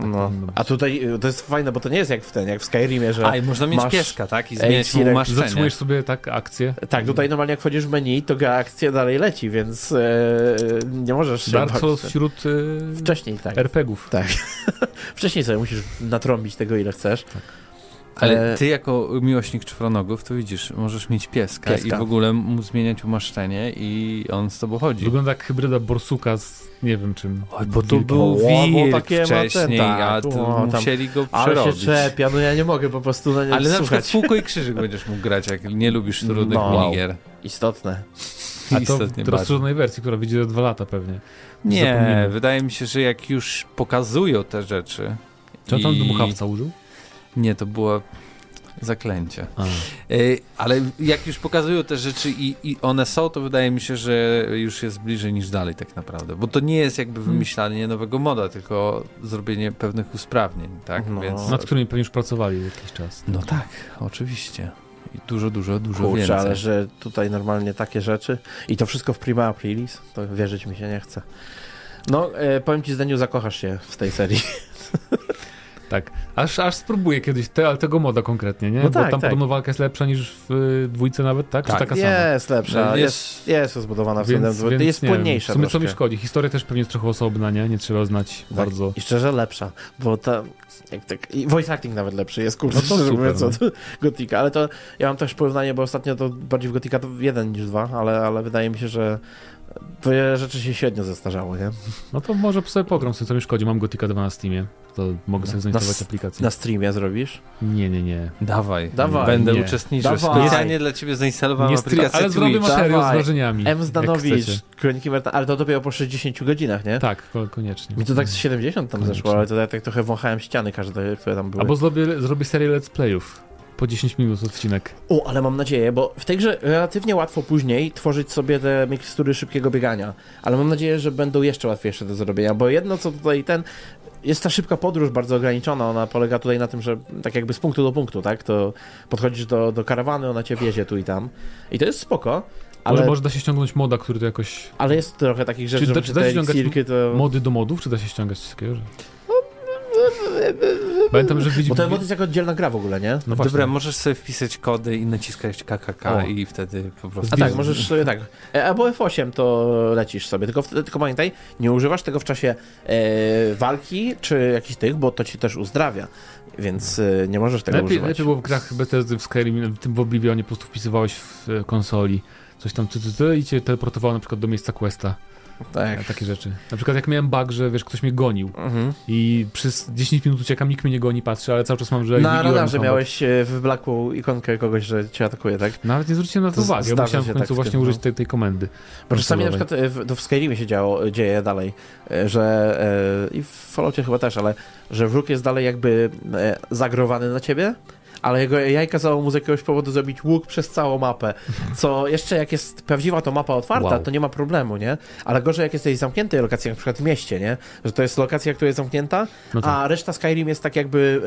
Tak no. A tutaj y, to jest fajne, bo to nie jest jak w ten, jak w Skyrimie, że. A i można mieć masz pieska, tak? I zmieniać mu maszczenie. Zatrzymujesz sobie tak akcję. Tak, tutaj normalnie jak wchodzisz w menu, to akcja dalej leci, więc e, nie możesz się. Bardzo wśród e, wcześniej, tak. RPGów. Tak. Wcześniej sobie musisz natrąbić tego, ile chcesz. Tak. Ale ty jako miłośnik czwronogów, to widzisz, możesz mieć pieska, pieska, i w ogóle mu zmieniać umaszczenie i on z tobą chodzi. Wygląda jak hybryda borsuka z nie wiem czym. Oj, bo tu był wilk wcześniej, tak, a tu o, musieli go przerobić. Ale się czepia, no ja nie mogę po prostu na nie Ale słuchać. na przykład Fuko i Krzyżyk będziesz mógł grać, jak nie lubisz trudnych no, minigier. Istotne. A to w rozszerzonej wersji, która wyjdzie za dwa lata pewnie. Nie, wydaje mi się, że jak już pokazują te rzeczy... Czy on tam dmuchawca użył? Nie, to było zaklęcie. E, ale jak już pokazują te rzeczy i, i, one są, to wydaje mi się, że już jest bliżej niż dalej tak naprawdę. Bo to nie jest jakby hmm. wymyślanie nowego moda, tylko zrobienie pewnych usprawnień, tak? No. Więc... Nad którymi pewnie już pracowali jakiś czas. No tak, oczywiście. I dużo, dużo, dużo Kurczę, więcej. ale że tutaj normalnie takie rzeczy i to wszystko w prima aprilis, to wierzyć mi się nie chce. No, e, powiem ci, Zdeniu, zakochasz się w tej serii. Tak, aż, aż spróbuję kiedyś, te, ale tego moda konkretnie, nie? No Bo tak, tam tak. podobno walka jest lepsza niż w y, dwójce nawet, tak? tak. Czy taka jest sama? lepsza, no, jest, jest rozbudowana więc, względem więc, jest płynniejsza W sumie co mi szkodzi, historia też pewnie jest trochę osobna, nie? Nie trzeba znać tak. bardzo. I szczerze lepsza, bo ta, jak tak, i voice acting nawet lepszy jest, kurczę, no to super, mówiąc, no. od Gotika, ale to ja mam też porównanie, bo ostatnio to bardziej w Gotika to jeden niż dwa, ale, ale wydaje mi się, że Twoje rzeczy się średnio zestarzały, nie? No to może sobie pogram, co mi szkodzi. Mam Gotika 2 na Steamie. To mogę sobie zainstalować na, aplikację. Na streamie zrobisz? Nie, nie, nie. Dawaj. Dawaj. Będę nie. uczestniczył. Dawaj. Specjalnie dla ciebie zainstalowałem aplikację Ale zrobię materiał z wrażeniami. M. Zdanowicz, Kroniki Merta, ale to dopiero po 60 godzinach, nie? Tak, koniecznie. Mi to tak z 70 tam koniecznie. zeszło, ale to ja tak trochę wąchałem ściany każde, które tam były. Albo zrobię, zrobię serię let's playów po 10 minut odcinek. O, ale mam nadzieję, bo w tej grze relatywnie łatwo później tworzyć sobie te mikstury szybkiego biegania, ale mam nadzieję, że będą jeszcze łatwiejsze do zrobienia, bo jedno co tutaj ten, jest ta szybka podróż bardzo ograniczona, ona polega tutaj na tym, że tak jakby z punktu do punktu, tak, to podchodzisz do, do karawany, ona cię wiezie tu i tam i to jest spoko, ale może, może da się ściągnąć moda, który to jakoś... Ale jest trochę takich rzeczy, czy, że czy da się ściągać to... mody do modów, czy da się ściągać? Że... Pamiętam, że widzi... Bo ten mod jest jako oddzielna gra w ogóle, nie? No Dobra, możesz sobie wpisać kody i naciskać KKK o. i wtedy po prostu... A tak, możesz sobie tak. E, albo F8 to lecisz sobie, tylko, tylko pamiętaj, nie używasz tego w czasie e, walki czy jakichś tych, bo to ci też uzdrawia. Więc e, nie możesz tego lepiej, używać. Lepiej było w grach Bethesdy w Skyrim, w tym w Oblivionie po prostu wpisywałeś w konsoli coś tam ty, ty, ty, i cię teleportowało na przykład do miejsca questa. Tak. Takie rzeczy. Na przykład jak miałem bug, że wiesz, ktoś mnie gonił mhm. i przez 10 minut uciekam, nikt mnie nie goni, patrzy, ale cały czas mam, że... Na radarze miałeś e, w Blacku ikonkę kogoś, że cię atakuje, tak? Nawet nie zwróciłem na to uwagi, ja musiałem w końcu tak właśnie użyć tej, tej komendy. Bo czasami na przykład e, w, to w Skyrimie się działo, dzieje dalej, e, że i w Falloutie chyba też, ale że wróg jest dalej jakby zagrowany na ciebie, ale jego AI kazało mu z jakiegoś powodu zrobić łuk przez całą mapę, co jeszcze jak jest prawdziwa to mapa otwarta, wow. to nie ma problemu, nie? Ale gorzej jak jesteś w zamkniętej lokacji, na przykład w mieście, nie? Że to jest lokacja, która jest zamknięta, no tak. a reszta Skyrim jest tak jakby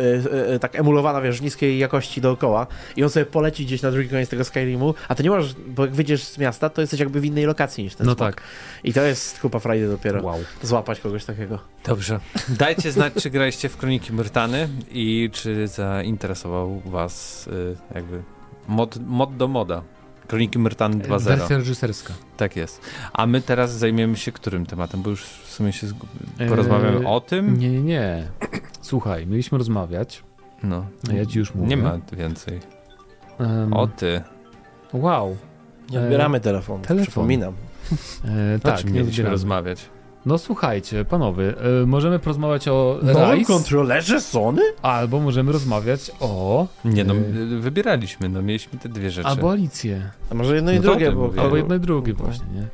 e, e, tak emulowana, wiesz, niskiej jakości dookoła i on sobie poleci gdzieś na drugi koniec tego Skyrimu, a ty nie możesz, bo jak wyjdziesz z miasta, to jesteś jakby w innej lokacji niż ten No tak. I to jest chyba frajdy dopiero. Wow. Złapać kogoś takiego. Dobrze. Dajcie znać, czy graliście w Kroniki Myrtany i czy zainteresował was y, jakby mod, mod do moda. Kroniki Myrtany 2.0. Wersja reżyserska. Tak jest. A my teraz zajmiemy się którym tematem? Bo już w sumie się porozmawiamy eee, o tym. Nie, nie, nie. Słuchaj, mieliśmy rozmawiać. No. A ja ci już mówię. Nie ma więcej. Um, o ty. Wow. Nie odbieramy telefonu, telefon. przypominam. E, tak, nie mieliśmy rozmawiać. No słuchajcie, panowie, y, możemy porozmawiać o Nowym Rise, kontrolerze Sony? albo możemy rozmawiać o... Nie no, y, wybieraliśmy, no mieliśmy te dwie rzeczy. Albo Alicję. A może jedno i no drugie, bo... Albo jedno i drugie właśnie, nie?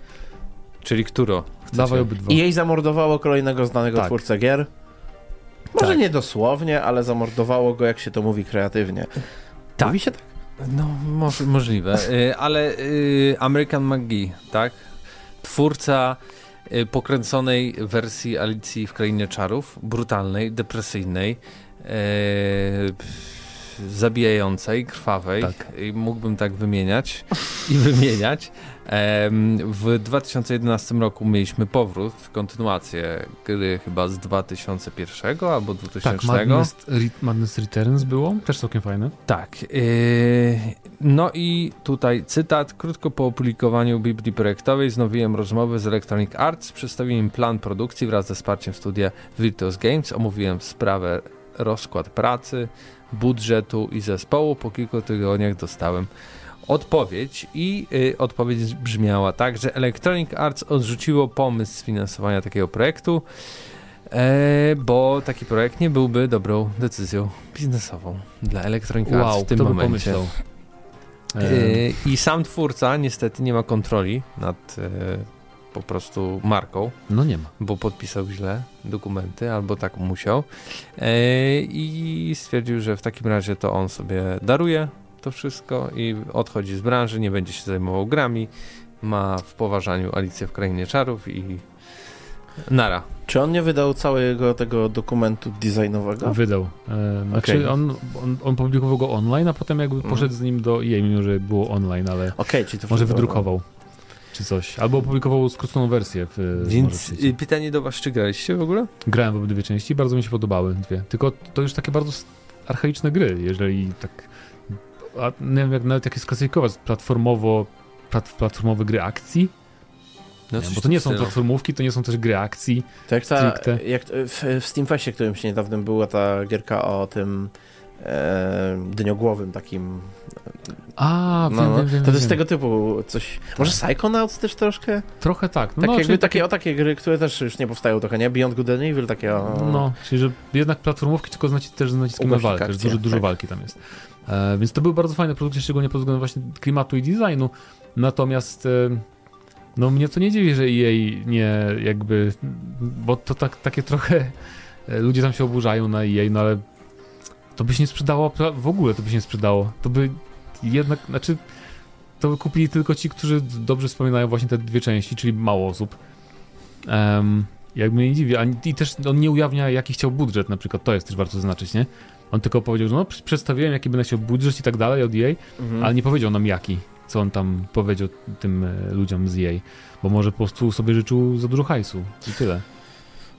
Czyli któro? Chcecie? Dawaj obydwa. I jej zamordowało kolejnego znanego tak. twórcę gier. Może tak. nie dosłownie, ale zamordowało go, jak się to mówi kreatywnie. Tak. Mówi się tak? No, mo możliwe. Y, ale American McGee, tak? Twórca Y, pokręconej wersji Alicji w Krainie Czarów, brutalnej, depresyjnej, e, zabijającej, krwawej. Tak. Mógłbym tak wymieniać i wymieniać. W 2011 roku mieliśmy powrót, kontynuację gry chyba z 2001 albo 2000. Tak, Madness, Madness Returns było, też całkiem fajne. Tak. Yy, no i tutaj cytat. Krótko po opublikowaniu Biblii projektowej znowiłem rozmowę z Electronic Arts, przedstawiłem plan produkcji wraz ze wsparciem studia Virtuos Games, omówiłem sprawę rozkład pracy, budżetu i zespołu. Po kilku tygodniach dostałem odpowiedź i y, odpowiedź brzmiała tak, że Electronic Arts odrzuciło pomysł sfinansowania takiego projektu, e, bo taki projekt nie byłby dobrą decyzją biznesową dla Electronic Arts wow, w tym to momencie. E, I sam twórca niestety nie ma kontroli nad e, po prostu marką. No nie ma. Bo podpisał źle dokumenty, albo tak musiał. E, I stwierdził, że w takim razie to on sobie daruje to wszystko i odchodzi z branży, nie będzie się zajmował grami, ma w poważaniu Alicję w Krainie Czarów i nara. Czy on nie wydał całego tego dokumentu designowego? Wydał. E, znaczy okay. on, on, on, publikował go online, a potem jakby mhm. poszedł z nim do EA, mimo że było online, ale okay, czyli to może wydrukował. Czy coś. Albo opublikował skróconą wersję. W, Więc pytanie do was, czy graliście w ogóle? Grałem w obydwie części, bardzo mi się podobały dwie. Tylko to już takie bardzo archaiczne gry, jeżeli tak a nie wiem jak nawet jak jest klasyfikować, platformowo, plat, platformowe gry akcji? No nie, bo to nie są platformówki, to nie są też gry akcji. Tak, ta, jak w, w Steamfestie, którym się niedawno była ta gierka o tym e, dyniogłowym takim. A, no, wiem, no. wiem, wiem, To jest tego typu coś. Tak. Może Psychonauts też troszkę? Trochę tak. No, tak jakby takie, takie, o takie gry, które też już nie powstają trochę, nie? Beyond Good and Evil, takie o... No, czyli że jednak platformówki tylko znacie też z naciskiem na walkę, dużo, dużo tak. walki tam jest. E, więc to były bardzo fajne produkcje, szczególnie pod względem właśnie klimatu i designu. Natomiast e, no mnie to nie dziwi, że jej nie jakby, bo to tak, takie trochę e, ludzie tam się oburzają na jej, no ale to by się nie sprzedało w ogóle, to by się nie sprzedało. To by jednak, znaczy to by kupili tylko ci, którzy dobrze wspominają właśnie te dwie części, czyli mało osób. Um, jak mnie nie dziwi, i też on nie ujawnia jaki chciał budżet na przykład, to jest też warto zaznaczyć, nie? On tylko powiedział, że no, przedstawiłem, jaki będę chciał budżet i tak dalej od jej, mhm. ale nie powiedział nam jaki, co on tam powiedział tym e, ludziom z jej, bo może po prostu sobie życzył za dużo hajsu i tyle.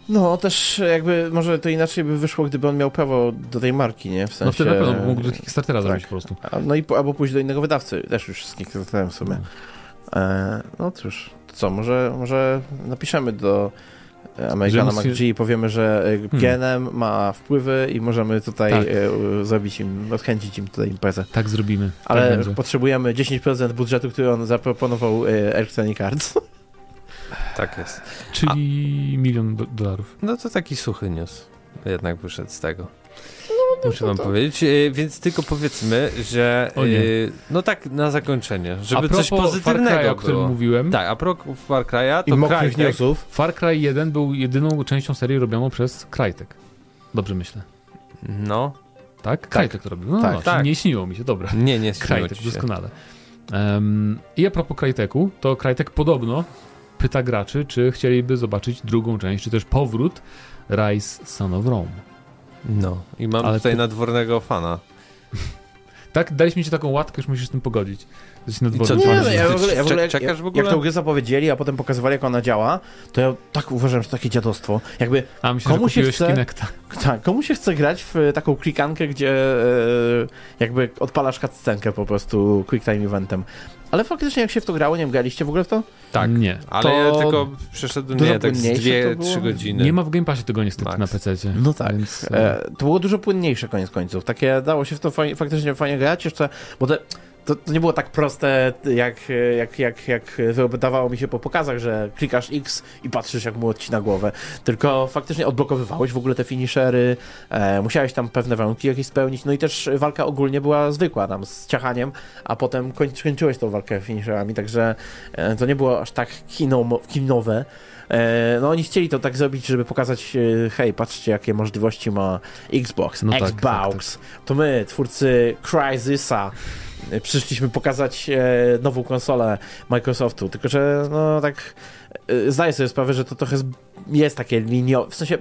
No, też jakby może to inaczej by wyszło, gdyby on miał prawo do tej marki, nie? W sensie... No wtedy na pewno mógł do Kickstartera tak. zrobić po prostu. no i albo pójść do innego wydawcy, też już z Kickstarterem w sumie. No, e, no cóż, to co, może, może napiszemy do Amerykana McG i powiemy, że e, hmm. genem ma wpływy i możemy tutaj tak. E, zrobić im, odchęcić im tutaj imprezę. Tak zrobimy. Ale tak potrzebujemy 10% budżetu, który on zaproponował e, Electronic Arts. Tak jest. Czyli A... milion do dolarów. No to taki suchy news jednak wyszedł z tego. No, Muszę wam powiedzieć, e, więc tylko powiedzmy, że e, no tak na zakończenie, żeby coś pozytywnego Far Cry, o którym mówiłem. Tak, a pro Far Cry'a to I Crytek. newsów. Far Cry 1 był jedyną częścią serii robioną przez Crytek. Dobrze myślę. No. Tak? Crytek to robił. No, tak, no, tak. nie śniło mi się, dobra. Nie, nie śniło Crytek, doskonale. Um, I a propos Cryteku, to Crytek podobno pyta graczy, czy chcieliby zobaczyć drugą część, czy też powrót Rise Son of Rome. No, i mam Ale tutaj nadwornego fana. tak, daliśmy ci taką łatkę, już musisz z tym pogodzić. I co, nie, no, ja w ogóle, ja w ogóle, czekasz w ogóle? Jak tę grę zapowiedzieli, a potem pokazywali, jak ona działa, to ja tak uważam, że to takie dziadostwo. Jakby a, myślę, komu się chce, Kinecta. Tak, komu się chce grać w taką klikankę, gdzie e, jakby odpalasz cutscenkę po prostu quick time eventem. Ale faktycznie jak się w to grało, nie wiem, graliście w ogóle w to? Tak. Nie. Ale to ja tylko przeszedłem, nie, tak z dwie, trzy godziny. Nie ma w Game Passie tego niestety Max. na PC. No tak. Więc, e, to było dużo płynniejsze koniec końców. Takie dało się w to fajnie, faktycznie fajnie grać jeszcze, bo te to, to, nie było tak proste, jak, jak, jak, jak wydawało mi się po pokazach, że klikasz X i patrzysz, jak mu odcina głowę. Tylko faktycznie odblokowywałeś w ogóle te finishery, e, musiałeś tam pewne warunki jakieś spełnić, no i też walka ogólnie była zwykła, tam z ciachaniem, a potem koń, kończyłeś tą walkę finisherami, także e, to nie było aż tak kino, kinowe. E, no oni chcieli to tak zrobić, żeby pokazać, e, hej, patrzcie, jakie możliwości ma Xbox, no Xbox. Tak, tak, tak. To my, twórcy Crysisa, przyszliśmy pokazać e, nową konsolę Microsoftu, tylko że no tak e, zdaję sobie sprawę, że to trochę jest takie liniowe, w sensie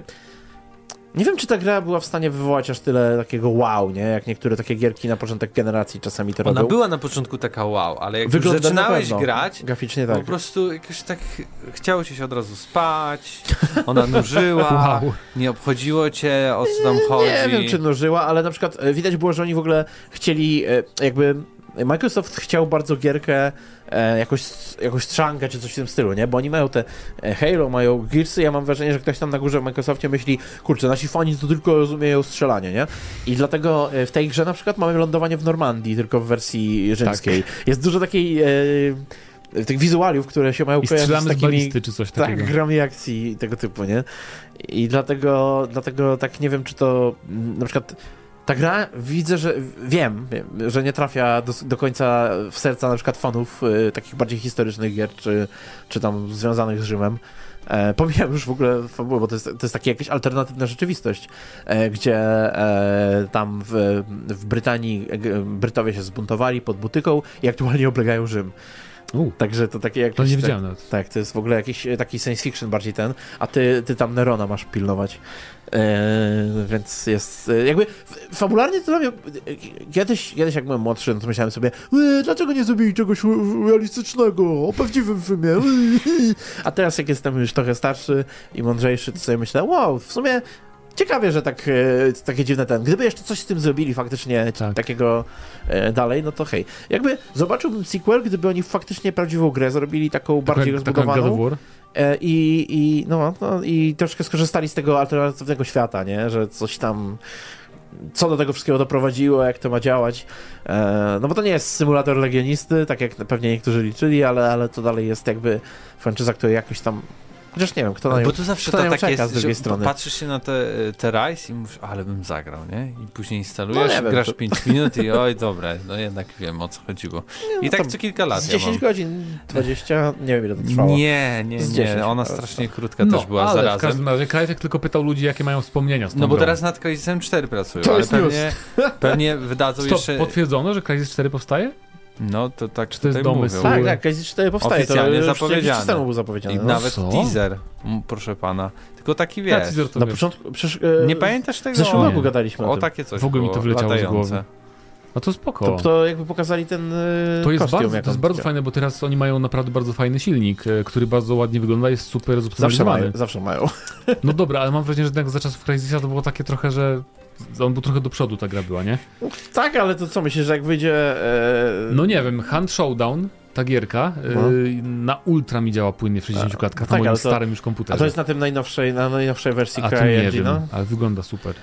nie wiem, czy ta gra była w stanie wywołać aż tyle takiego wow, nie? Jak niektóre takie gierki na początek generacji czasami to Ona robią. była na początku taka wow, ale jak Wygląda już zaczynałeś grać, graficznie tak. po prostu jakoś tak chciało ci się od razu spać, ona nużyła, wow. nie obchodziło cię, o co tam chodzi. Nie wiem, czy nużyła, ale na przykład e, widać było, że oni w ogóle chcieli jakby Microsoft chciał bardzo gierkę e, jakoś, jakoś strzangę czy coś w tym stylu, nie? Bo oni mają te e, Halo, mają Gearsy, ja mam wrażenie, że ktoś tam na górze w Microsoftie myśli, kurczę, nasi fani to tylko rozumieją strzelanie, nie? I dlatego e, w tej grze na przykład mamy lądowanie w Normandii, tylko w wersji rzymskiej. Tak. Jest dużo takiej... E, tych wizualiów, które się mają I kojarzyć z takimi z czy coś tak, takiego. Tak, grami akcji tego typu, nie? I dlatego, dlatego tak nie wiem, czy to na przykład ta gra widzę, że wiem, wiem że nie trafia do, do, końca w serca na przykład fanów y, takich bardziej historycznych gier, czy, czy tam związanych z Rzymem. E, pomijam już w ogóle fabułę, bo to jest, to jest taka jakaś alternatywna rzeczywistość, e, gdzie e, tam w, w Brytanii e, Brytowie się zbuntowali pod butyką i aktualnie oblegają Rzym. U, Także to takie jakieś... To nie widziałem tak, tak, to jest w ogóle jakiś taki science fiction bardziej ten, a ty, ty tam Nerona masz pilnować. Eee, więc jest e, jakby fabularnie to dla mnie kiedyś, kiedyś jak byłem młodszy, no to myślałem sobie e, dlaczego nie zrobili czegoś realistycznego? O prawdziwym filmie. A teraz jak jestem już trochę starszy i mądrzejszy, to sobie myślę wow, w sumie ciekawie, że tak, e, takie dziwne ten. Gdyby jeszcze coś z tym zrobili faktycznie tak. takiego e, dalej, no to hej. Jakby zobaczyłbym sequel, gdyby oni faktycznie prawdziwą grę zrobili taką bardziej rozbudowaną. E, I, i, no, no, I troszkę skorzystali z tego alternatywnego świata, nie? Że coś tam co do tego wszystkiego doprowadziło, jak to ma działać. E, no bo to nie jest symulator legionisty, tak jak pewnie niektórzy liczyli, ale, ale to dalej jest jakby franczyza, która jakoś tam Chociaż nie wiem, kto na nią, Bo to zawsze to tak jest, z drugiej strony. Patrzysz się na te, te Rise i mówisz, ale bym zagrał, nie? I później instalujesz, no, grasz to... 5 minut i oj, dobra, no jednak wiem o co chodziło. I no tak co kilka lat. Z 10 ja godzin, 20, nie wiem ile to trwało. Nie, nie, nie, ona strasznie krótka no, też była ale zarazem. w każdym razie Krajtek tylko pytał ludzi, jakie mają wspomnienia z tą No bo grą. teraz nad Crysisem 4 pracują, to ale pewnie, pewnie wydadzą Stop, jeszcze... potwierdzono, że Crysis 4 powstaje? No to tak Czy to jest domysł? Tak, tak, Crysis 4 powstaje. Oficjalnie to zapowiedziane. temu był zapowiedziany. I no. nawet Co? teaser, proszę pana. Tylko taki wiesz. Ja na początku, przecież, e, nie pamiętasz tego? W zeszłym roku gadaliśmy o, o takie coś W ogóle mi to wyleciało z głowy. No to spoko. To, to jakby pokazali ten To jest kostium, bardzo, to jest bardzo fajne, bo teraz oni mają naprawdę bardzo fajny silnik, e, który bardzo ładnie wygląda, jest super zoptymalizowany. Zawsze mają, zawsze mają. No dobra, ale mam wrażenie, że za czasów Crysisa to było takie trochę, że on był trochę do przodu ta gra była, nie? Tak, ale to co myślisz, że jak wyjdzie... E... No nie wiem, Hand Showdown ta gierka no. y, na ultra mi działa płynnie w 60 klatkach, na tak, moim to, starym już komputerze. A to jest na tym najnowszej, na najnowszej wersji CryEngine, ale wygląda super.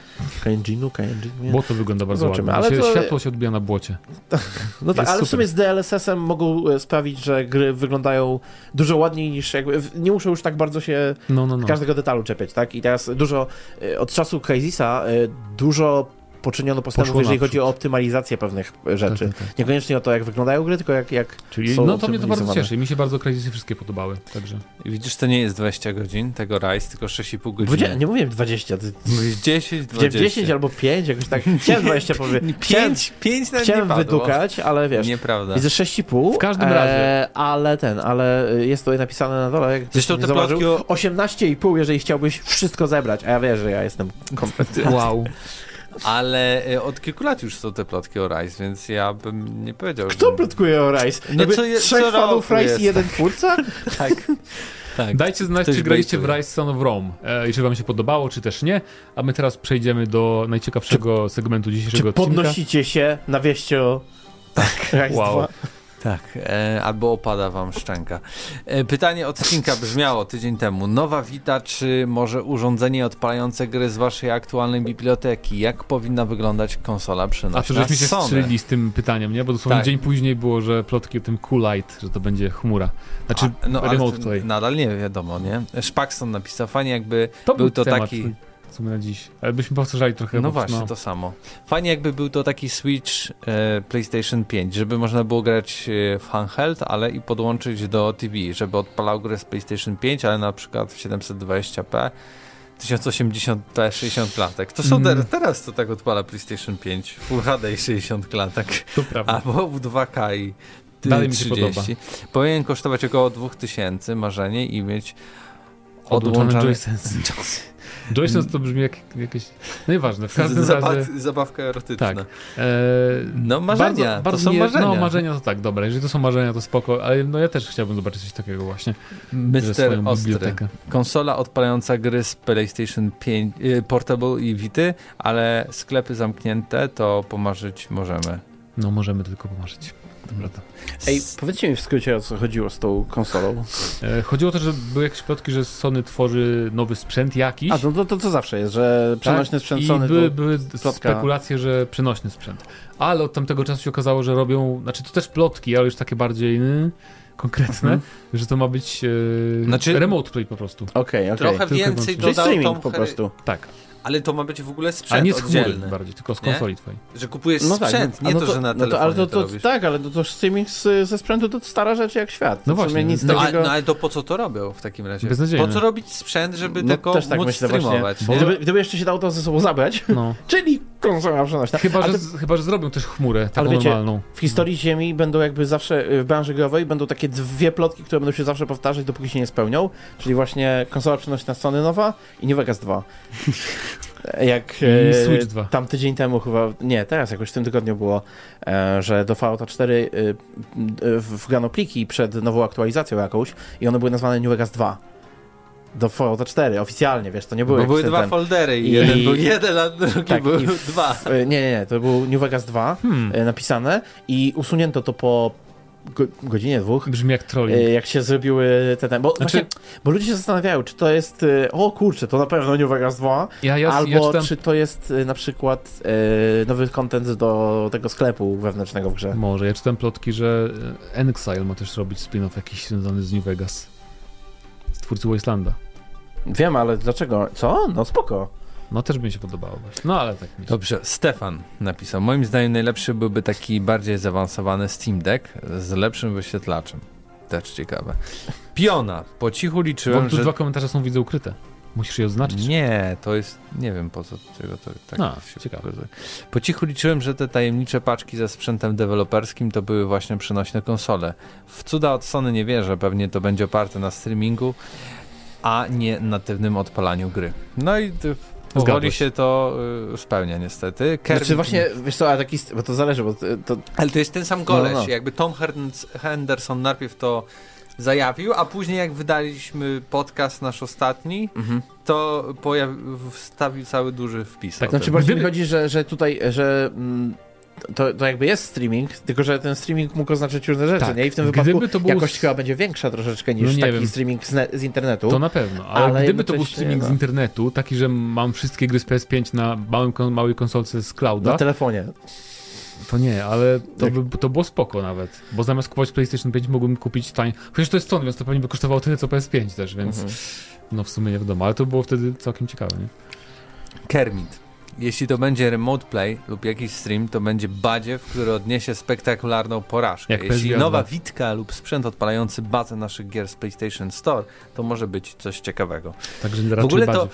CryEngine'u, CryEngine? Bo to wygląda bardzo Zobaczymy, ładnie. Ale to... Światło się odbija na błocie. no tak, ale super. w sumie z DLSS-em mogą e, sprawić, że gry wyglądają dużo ładniej niż jakby, nie muszą już tak bardzo się no, no, no. każdego detalu czepiać, tak? I teraz dużo, e, od czasu Crysisa e, dużo poczyniono postępów, jeżeli chodzi o optymalizację pewnych rzeczy. Tak, tak, tak. Niekoniecznie o to, jak wyglądają gry, tylko jak, jak Czyli, są No to mnie to bardzo cieszy. Mi się bardzo Crysis wszystkie podobały. Także. I widzisz, to nie jest 20 godzin tego Rise, tylko 6,5 godziny. nie mówiłem 20. Ty... Mówisz 10, 20. 10 albo 5, jakoś tak. Chciałem 20 powiedzieć. 5, 5 Chciałem wydukać, ale wiesz. Nieprawda. Widzę 6,5. W każdym razie. E, ale ten, ale jest tutaj napisane na dole. Jak Zresztą te plotki o... 18,5, jeżeli chciałbyś wszystko zebrać. A ja wiesz, że ja jestem kompletnie. Wow. Ale e, od kilku lat już są te plotki o Rise, więc ja bym nie powiedział, Kto że... plotkuje o Rise? No Jakby co je, trzech co fanów Rise jest. i jeden twórca? tak. Tak. Dajcie znać, Ktoś czy graliście w Rise Son of Rome e, i czy wam się podobało, czy też nie. A my teraz przejdziemy do najciekawszego czy, segmentu dzisiejszego czy odcinka. podnosicie się na wieście o tak. Rise wow. 2? Tak, e, albo opada wam szczęka. E, pytanie odcinka brzmiało tydzień temu. Nowa Vita, czy może urządzenie odpalające gry z waszej aktualnej biblioteki? Jak powinna wyglądać konsola przynośna A to żeśmy się strzelili z tym pytaniem, nie? Bo dosłownie tak. dzień później było, że plotki o tym Coolite, że to będzie chmura. Znaczy A, no, remote play. Nadal nie wiadomo, nie? Szpakson napisał, fajnie jakby to był to temat, taki... W sumie na dziś. Ale byśmy powtarzali trochę. No właśnie, no. to samo. Fajnie jakby był to taki Switch e, PlayStation 5, żeby można było grać e, w handheld, ale i podłączyć do TV, żeby odpalał grę z PlayStation 5, ale na przykład w 720p 1080p 60 klatek. To są mm. teraz to tak odpala PlayStation 5 Full HD i 60 klatek. To prawda. Albo w 2K i Dalej 30. mi się podoba. Powinien kosztować około 2000 marzenie i mieć odłączony DualSense. Joysense to brzmi jak jakieś... No nieważne, w każdym Zabawka, razie... Zabawka erotyczna. Tak. E... No marzenia, bardzo, bardzo to są marzenia. No marzenia to tak, dobra, jeżeli to są marzenia to spoko, ale no ja też chciałbym zobaczyć coś takiego właśnie. Mr. Ostry. Konsola odpalająca gry z PlayStation 5, y, Portable i Vity, ale sklepy zamknięte, to pomarzyć możemy. No możemy tylko pomarzyć. Dobra, to. Ej, powiedzcie mi w skrócie, o co chodziło z tą konsolą. E, chodziło o to, że były jakieś plotki, że Sony tworzy nowy sprzęt jakiś. A, to, to, to, to zawsze jest, że przenośny tak? sprzęt I Sony były, były spekulacje, że przenośny sprzęt. Ale od tamtego czasu się okazało, że robią, znaczy to też plotki, ale już takie bardziej yy, konkretne, mhm. że to ma być yy, znaczy, remote play po prostu. Okej, okay, okej. Okay. Trochę Tylko więcej dodał streaming po prostu. Tak. Ale to ma być w ogóle sprzęt A nie z oddzielny. bardziej, tylko z konsoli nie? twojej. Że kupujesz no tak, sprzęt, tak, nie no to, to, że na no telefonie to, ale to, to, to Tak, ale to, to streaming z, ze sprzętu to stara rzecz jak świat. No właśnie. Nic no, takiego... no ale to po co to robią w takim razie? Beznadziejne. Po co robić sprzęt, żeby no, tylko też tak móc myślę, streamować? Gdyby, gdyby, jeszcze się dało to ze sobą zabrać, no. czyli konsola przenośna. Chyba, że, chyba, że zrobią też chmurę taką ale wiecie, normalną. w historii Ziemi będą jakby zawsze, w branży growej będą takie dwie plotki, które będą się zawsze powtarzać, dopóki się nie spełnią, czyli właśnie konsola przenośna Sony nowa i New Vegas 2. Jak Switch 2. tam tydzień temu chyba, nie, teraz jakoś w tym tygodniu było, e, że do Fallouta 4 e, wgrano pliki przed nową aktualizacją jakąś i one były nazwane New Vegas 2 do Fallouta 4 oficjalnie, wiesz, to nie były... Bo były dwa ten... foldery i jeden był jeden, a drugi tak, był dwa. Nie, nie, nie, to był New Vegas 2 hmm. napisane i usunięto to po godzinie, dwóch. Brzmi jak trolling. Jak się zrobiły te... te bo, znaczy... właśnie, bo ludzie się zastanawiają, czy to jest e, o kurczę, to na pewno New Vegas 2, ja, ja, albo ja czytam... czy to jest e, na przykład e, nowy content do tego sklepu wewnętrznego w grze. Może. Ja czytam plotki, że Exile ma też robić spin-off jakiś związany z New Vegas. Z twórcy Wastelanda. Wiem, ale dlaczego? Co? No spoko. No też by mi się podobało właśnie. No ale tak. Dobrze, Stefan napisał. Moim zdaniem najlepszy byłby taki bardziej zaawansowany Steam Deck z lepszym wyświetlaczem. Też ciekawe. Piona. Po cichu liczyłem, Bo tu że... dwa komentarze są widzę ukryte. Musisz je oznaczyć? Nie, to jest, nie wiem po co czego to tak się ciekawe. Po cichu liczyłem, że te tajemnicze paczki ze sprzętem deweloperskim to były właśnie przenośne konsole. W cuda od Sony nie wierzę, pewnie to będzie oparte na streamingu, a nie natywnym odpalaniu gry. No i Powoli się to y, spełnia niestety. Kirby... Znaczy właśnie, wiesz co, ale taki, bo to zależy, bo to... Ale to jest ten sam goleś, no, no. jakby Tom Henderson najpierw to zajawił, a później jak wydaliśmy podcast nasz ostatni, mhm. to pojawi, wstawił cały duży wpis. Tak, znaczy bardziej mi chodzi, że, że tutaj, że... Mm, to, to jakby jest streaming, tylko że ten streaming mógł oznaczać różne rzeczy, tak. nie? I w tym wypadku jakość chyba będzie większa troszeczkę niż no taki wiem. streaming z, z, internetu. To na pewno, ale, ale gdyby to był streaming no. z internetu, taki, że mam wszystkie gry z PS5 na małym, małej konsolce z clouda. Na telefonie. To nie, ale to, by, to było spoko nawet, bo zamiast kupować PlayStation 5 mogłem kupić tań. Chociaż to jest Sony, więc to pewnie by kosztowało tyle co PS5 też, więc mhm. no w sumie nie wiadomo, ale to było wtedy całkiem ciekawe, nie? Kermit. Jeśli to będzie remote play lub jakiś stream, to będzie badziew, który odniesie spektakularną porażkę. Jak Jeśli nowa witka lub sprzęt odpalający bazę naszych gier z PlayStation Store, to może być coś ciekawego. Także w ogóle to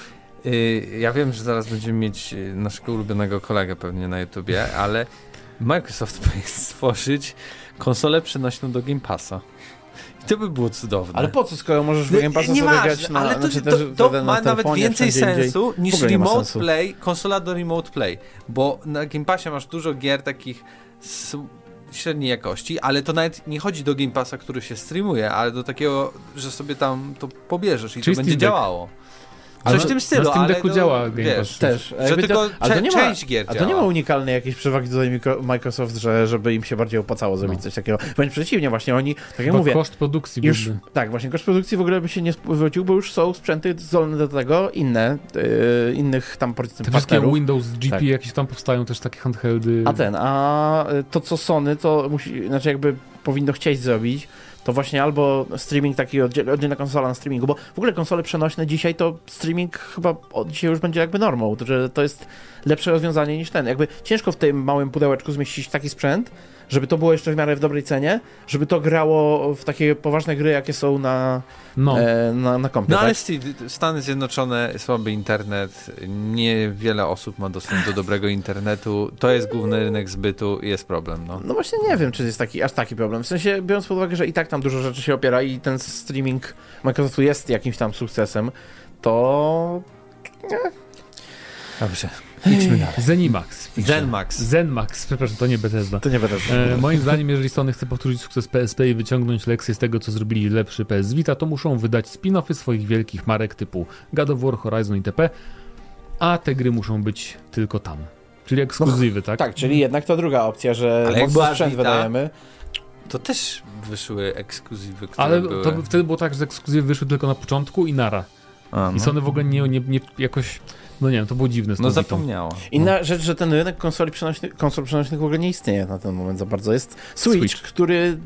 y, ja wiem, że zaraz będziemy mieć y, naszego ulubionego kolegę pewnie na YouTubie, ale Microsoft powinien stworzyć konsolę przenośną do Game Passa. To by było cudowne. Ale po co, skoro możesz w Game Passa sobie grać na Ale to, znaczy to, to ma nawet więcej sensu niż Remote sensu. Play, konsola do Remote Play, bo na Game Passie masz dużo gier takich średniej jakości, ale to nawet nie chodzi do Game Passa, który się streamuje, ale do takiego, że sobie tam to pobierzesz i Czyli to będzie działało. Coś w tym stylu, na Steam Decku działa Game wiesz, Pass. Też. Że tylko to, to nie ma, część gier A to nie ma unikalnej jakiejś przewagi tutaj Microsoft, że, żeby im się bardziej opłacało zrobić no. coś takiego. Wręcz przeciwnie, właśnie oni, tak jak mówię... koszt produkcji już, Tak, właśnie koszt produkcji w ogóle by się nie zwrócił, bo już są sprzęty zdolne do tego, inne, yy, innych tam powiedzmy Te wszystkie Windows GP tak. jakieś tam powstają też takie handheldy. A ten, a to co Sony, to musi, znaczy jakby powinno chcieć zrobić, to właśnie albo streaming taki, oddzielna konsola na streamingu, bo w ogóle konsole przenośne dzisiaj to streaming chyba od dzisiaj już będzie jakby normą, że to jest lepsze rozwiązanie niż ten. Jakby ciężko w tym małym pudełeczku zmieścić taki sprzęt, żeby to było jeszcze w miarę w dobrej cenie, żeby to grało w takie poważne gry, jakie są na, no. e, na, na kompie. No ale tak? Stany Zjednoczone, słaby internet, niewiele osób ma dostęp do dobrego internetu, to jest główny rynek zbytu i jest problem. No. no właśnie nie wiem, czy jest taki, aż taki problem. W sensie, biorąc pod uwagę, że i tak tam dużo rzeczy się opiera i ten streaming Microsoftu jest jakimś tam sukcesem, to... Dobrze. Idźmy dalej. Zenimax. Zenmax. Zenmax, przepraszam, to nie Bethesda. To nie Bethesda. E, moim zdaniem, jeżeli Sony chce powtórzyć sukces PSP i wyciągnąć lekcje z tego, co zrobili lepszy PS Vita, to muszą wydać spin-offy swoich wielkich marek typu God of War, Horizon itp., a te gry muszą być tylko tam. Czyli ekskluzywy, no, tak? Tak, czyli jednak to druga opcja, że Ale jak sprzęt Vita, wydajemy. To też wyszły ekskluzywy, które Ale były... to wtedy było tak, że ekskluzywy wyszły tylko na początku i nara. A, no. I Sony w ogóle nie, nie, nie jakoś no nie wiem, to było dziwne. no zapomniało. Inna no. rzecz, że ten rynek konsoli przenośnych, konsol przenośnych w ogóle nie istnieje na ten moment za bardzo. Jest Switch, Switch. który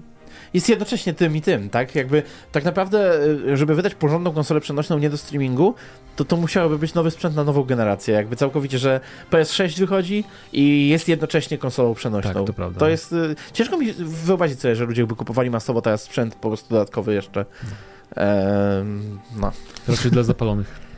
jest jednocześnie tym i tym, tak? Jakby tak naprawdę, y, żeby wydać porządną konsolę przenośną nie do streamingu, to to musiałoby być nowy sprzęt na nową generację. Jakby całkowicie, że PS6 wychodzi i jest jednocześnie konsolą przenośną. Tak, to prawda. To jest... Y, ciężko mi wyobrazić sobie, że ludzie by kupowali masowo teraz sprzęt po prostu dodatkowy jeszcze. Ehm, no. Raczej dla zapalonych.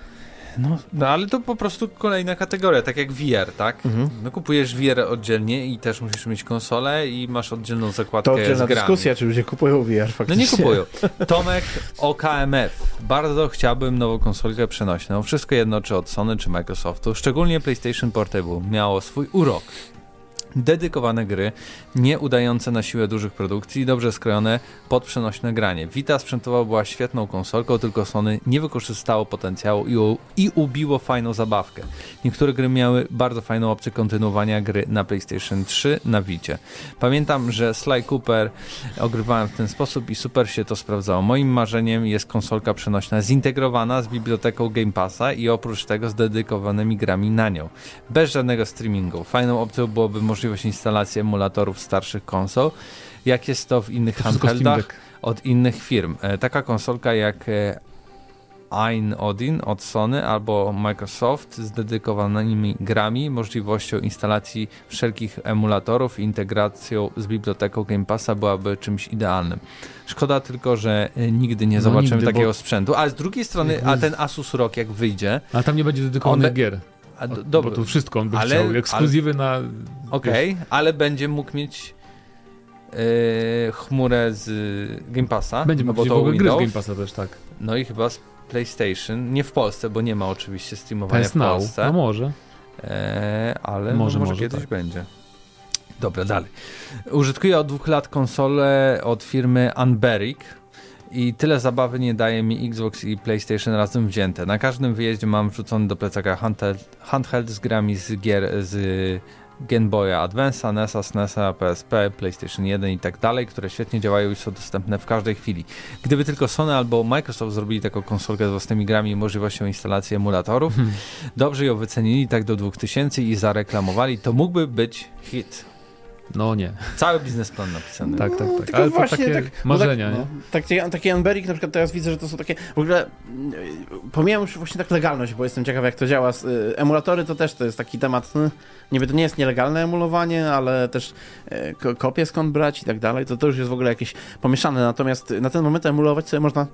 No, no ale to po prostu kolejna kategoria, tak jak VR, tak? Mhm. No kupujesz VR oddzielnie i też musisz mieć konsolę i masz oddzielną zakładkę to oddzielna z grami. dyskusja, czy ludzie kupują VR faktycznie. No nie kupują. Tomek OKMF. Bardzo chciałbym nową konsolkę przenośną. Wszystko jedno, czy od Sony, czy Microsoftu. Szczególnie PlayStation Portable miało swój urok dedykowane gry, nie udające na siłę dużych produkcji, dobrze skrojone pod przenośne granie. Vita sprzętowa była świetną konsolką, tylko Sony nie wykorzystało potencjału i, u, i ubiło fajną zabawkę. Niektóre gry miały bardzo fajną opcję kontynuowania gry na PlayStation 3 na Vicie. Pamiętam, że Sly Cooper ogrywałem w ten sposób i super się to sprawdzało. Moim marzeniem jest konsolka przenośna zintegrowana z biblioteką Game Passa i oprócz tego z dedykowanymi grami na nią. Bez żadnego streamingu. Fajną opcją byłoby możliwość możliwość instalacji emulatorów starszych konsol, jak jest to w innych to handheldach od innych firm. E, taka konsolka jak e, Ein Odin od Sony albo Microsoft z dedykowanymi grami, możliwością instalacji wszelkich emulatorów i integracją z biblioteką Game Passa byłaby czymś idealnym. Szkoda tylko, że e, nigdy nie no zobaczymy nigdy, takiego bo... sprzętu, ale z drugiej strony, a ten Asus ROG jak wyjdzie... A tam nie będzie dedykowanych on... gier. A, do, dobra. Bo to wszystko on by ale, chciał, ekskluzywy na... Okej, okay, ale będzie mógł mieć yy, chmurę z Game Passa. Będzie no mógł bo to gry z Game Passa też, tak. No i chyba z PlayStation, nie w Polsce, bo nie ma oczywiście streamowania PS w Polsce. No może. E, ale może, no może, może kiedyś tak. będzie. Dobra, dalej. Użytkuję od dwóch lat konsolę od firmy Unberic i tyle zabawy nie daje mi Xbox i PlayStation razem wzięte. Na każdym wyjeździe mam wrzucony do plecaka handheld, handheld z grami z gier z Game Boya Advance'a, NESa, SNESa, PSP, PlayStation 1 i tak dalej, które świetnie działają i są dostępne w każdej chwili. Gdyby tylko Sony albo Microsoft zrobili taką konsolkę z własnymi grami i możliwością instalacji emulatorów, hmm. dobrze ją wycenili tak do 2000 i zareklamowali, to mógłby być hit. No nie. Cały biznesplan napisany. Tak, tak, tak. Ale to takie tak, marzenia, tak, nie? No, tak, taki Anberik na przykład teraz widzę, że to są takie, w ogóle pomijam już właśnie tak legalność, bo jestem ciekaw jak to działa. Y, emulatory to też to jest taki temat, no, niby to nie jest nielegalne emulowanie, ale też y, kopie skąd brać i tak dalej, to to już jest w ogóle jakieś pomieszane, natomiast na ten moment emulować sobie można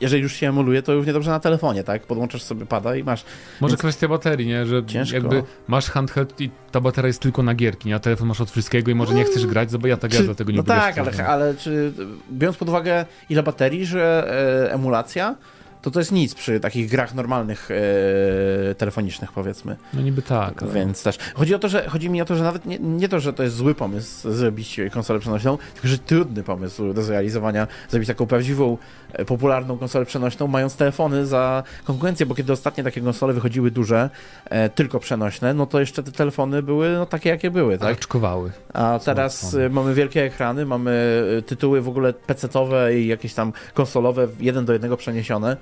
jeżeli już się emuluje, to równie dobrze na telefonie, tak? Podłączasz sobie pada i masz. Może Więc... kwestia baterii, nie? Że Ciężko. jakby masz handheld i ta bateria jest tylko na gierki, nie? a telefon masz od wszystkiego i może nie chcesz grać, bo ja tak czy, ja dlatego nie No tak, ale, ale czy biorąc pod uwagę ile baterii, że e, emulacja to to jest nic przy takich grach normalnych e, telefonicznych, powiedzmy. No niby tak. Ale... Więc też. Chodzi o to, że chodzi mi o to, że nawet nie, nie to, że to jest zły pomysł zrobić konsolę przenośną, tylko że trudny pomysł do zrealizowania, zrobić taką prawdziwą, popularną konsolę przenośną, mając telefony za konkurencję, bo kiedy ostatnie takie konsole wychodziły duże, e, tylko przenośne, no to jeszcze te telefony były no, takie, jakie były, tak? Oczkowały. A teraz e, mamy wielkie ekrany, mamy e, tytuły w ogóle PC-owe i jakieś tam konsolowe, jeden do jednego przeniesione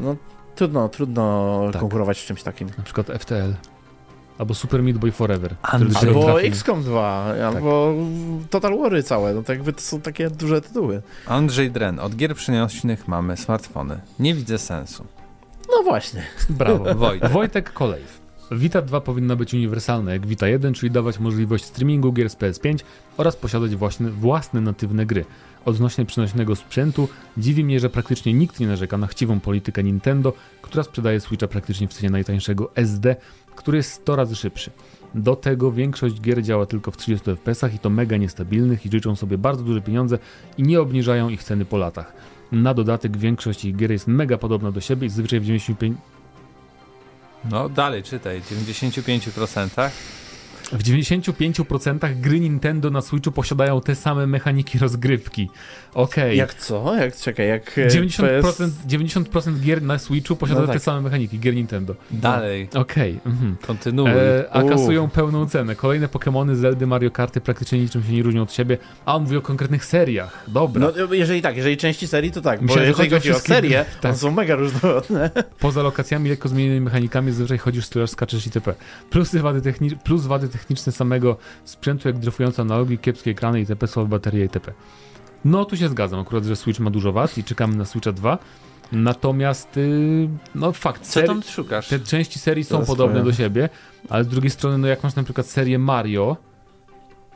no trudno, trudno tak. konkurować z czymś takim. Na przykład FTL. Albo Super Meat Boy Forever. Albo XCOM 2, tak. albo Total Wary całe. No to jakby to są takie duże tytuły. Andrzej Dren. Od gier przenośnych mamy smartfony. Nie widzę sensu. No właśnie. Brawo. Wojtek. Wojtek Kolejw. Vita 2 powinna być uniwersalna jak Vita 1, czyli dawać możliwość streamingu gier z PS5 oraz posiadać właśnie własne natywne gry. Odnośnie przenośnego sprzętu, dziwi mnie, że praktycznie nikt nie narzeka na chciwą politykę Nintendo, która sprzedaje Switcha praktycznie w cenie najtańszego SD, który jest 100 razy szybszy. Do tego większość gier działa tylko w 30 fps i to mega niestabilnych i życzą sobie bardzo duże pieniądze i nie obniżają ich ceny po latach. Na dodatek większość ich gier jest mega podobna do siebie i zazwyczaj w 95... No dalej czytaj, w 95% w 95% gry Nintendo na Switchu posiadają te same mechaniki rozgrywki. Okej. Okay. Jak co? Jak, czekaj, jak 90%, PS... 90% gier na Switchu posiada no tak. te same mechaniki, gier Nintendo. Dalej. Okej. Okay. Mhm. Kontynuuj. E, a kasują pełną cenę. Kolejne Pokémony, Zeldy, Mario Karty praktycznie niczym się nie różnią od siebie, a on mówi o konkretnych seriach. Dobra. No jeżeli tak, jeżeli części serii, to tak, Myślę, bo jeżeli chodzi o serię, tak. to są mega różnorodne. Poza lokacjami, lekko zmienionymi mechanikami, zazwyczaj chodzisz, strzelasz, skaczesz itp. Plusy wady, techni- plus wady techniczne samego sprzętu, jak dryfujące analogi, kiepskie ekrany itp., słabe baterie itp. No tu się zgadzam akurat, że Switch ma dużo wad i czekamy na Switcha 2. Natomiast, yy, no fakt, Co tam szukasz? te części serii są podobne swoje. do siebie, ale z drugiej strony, no jak masz na przykład serię Mario,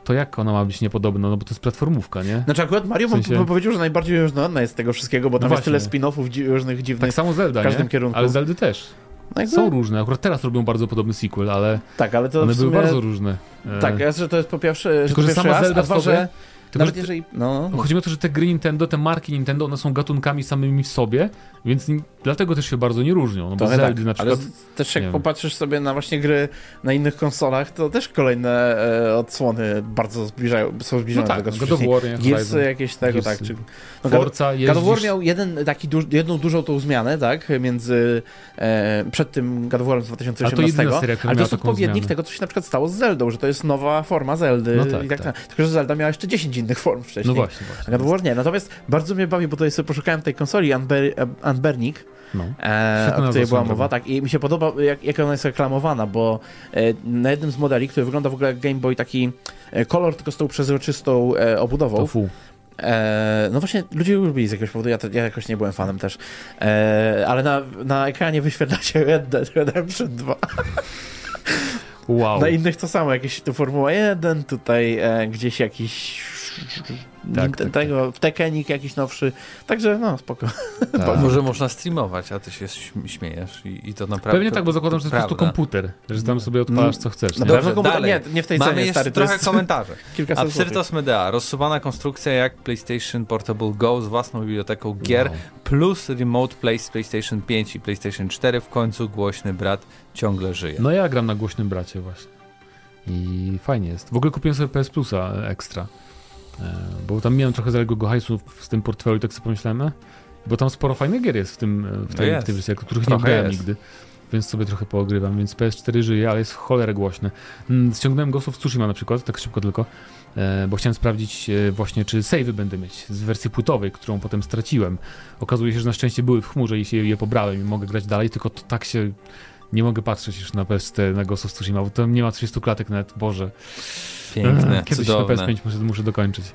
to jak ona ma być niepodobna? No bo to jest platformówka, nie? Znaczy akurat Mario w sensie... powiedział, że najbardziej różnorodna jest z tego wszystkiego, bo tam no jest tyle spin-offów dzi różnych dziwnych Tak samo Zelda, w każdym nie? kierunku. Ale Zeldy też. No Są różne, akurat teraz robią bardzo podobny sequel, ale, tak, ale to one sumie... były bardzo różne. Tak, ja, że to jest po pierwsze, Tylko, że, że sama raz, Zelda a dwa, że tylko, Nawet jeżeli, no. Chodzi mi o to, że te gry Nintendo, te marki Nintendo, one są gatunkami samymi w sobie, więc dlatego też się bardzo nie różnią. No bo Zeldy tak, na przykład. Ale też jak popatrzysz sobie na właśnie gry na innych konsolach, to też kolejne e, odsłony bardzo zbliżają, są zbliżone no tak, do tego. God of War, Gearsy jakieś tego, tak. Czy, no, Forza God, God of War miał jeden, taki duż, jedną dużą tą zmianę, tak, między e, przed tym God of War z 2018, ale to, seria, ale to jest odpowiednik tego, co się na przykład stało z Zeldą, że to jest nowa forma Zeldy. No tak, i tak, tak. Tylko, że Zelda miała jeszcze 10 innych form wcześniej. No właśnie, właśnie. Nie. Natomiast bardzo mnie bawi, bo tutaj sobie poszukałem tej konsoli Unbernik, no. E, o której była mowa, tak, i mi się podoba, jak, jak ona jest reklamowana, bo e, na jednym z modeli, który wygląda w ogóle jak Game Boy, taki e, kolor tylko z tą przezroczystą e, obudową. To fu. E, no właśnie, ludzie lubili z jakiegoś powodu, ja, ja jakoś nie byłem fanem też, e, ale na, na ekranie wyświetla się Red Dead Redemption 2. Wow. Na innych to samo, jakieś tu Formuła 1, tutaj e, gdzieś jakiś tak, tak, tego, tak. Tekenik jakiś nowszy, także no spoko. Tak. Może można streamować, a ty się śmiejesz i, i to naprawdę... Pewnie tak, bo zakładam, że to jest po prostu komputer, że tam sobie odpalasz co chcesz. Nie? Dobrze, komputer, nie, nie w tej Mamy cenie, stary, trochę jest... komentarzy. Absyrtos Medea, rozsuwana konstrukcja jak PlayStation Portable Go z własną biblioteką gier wow. plus Remote Play z PlayStation 5 i PlayStation 4, w końcu głośny brat ciągle żyje. No ja gram na głośnym bracie właśnie. I fajnie jest. W ogóle kupiłem sobie PS Plusa ekstra. E, bo tam miałem trochę zaległego hajsu w tym portfelu i tak sobie pomyślałem, e, bo tam sporo fajnych gier jest w tym, w tej, w tej wersji, których trochę nie grałem nigdy. więc sobie trochę poogrywam, więc PS4 żyje, ale jest w cholerę głośne. Mm, ściągnąłem Ghost of Tsushima na przykład, tak szybko tylko, e, bo chciałem sprawdzić e, właśnie, czy save'y będę mieć z wersji płytowej, którą potem straciłem. Okazuje się, że na szczęście były w chmurze i się je pobrałem i mogę grać dalej, tylko to tak się... Nie mogę patrzeć już na PS4, na Ghost of Tsushima, bo to nie ma 30 klatek nawet, Boże. Piękne, Kiedyś cudowne. na PS5 muszę, muszę dokończyć.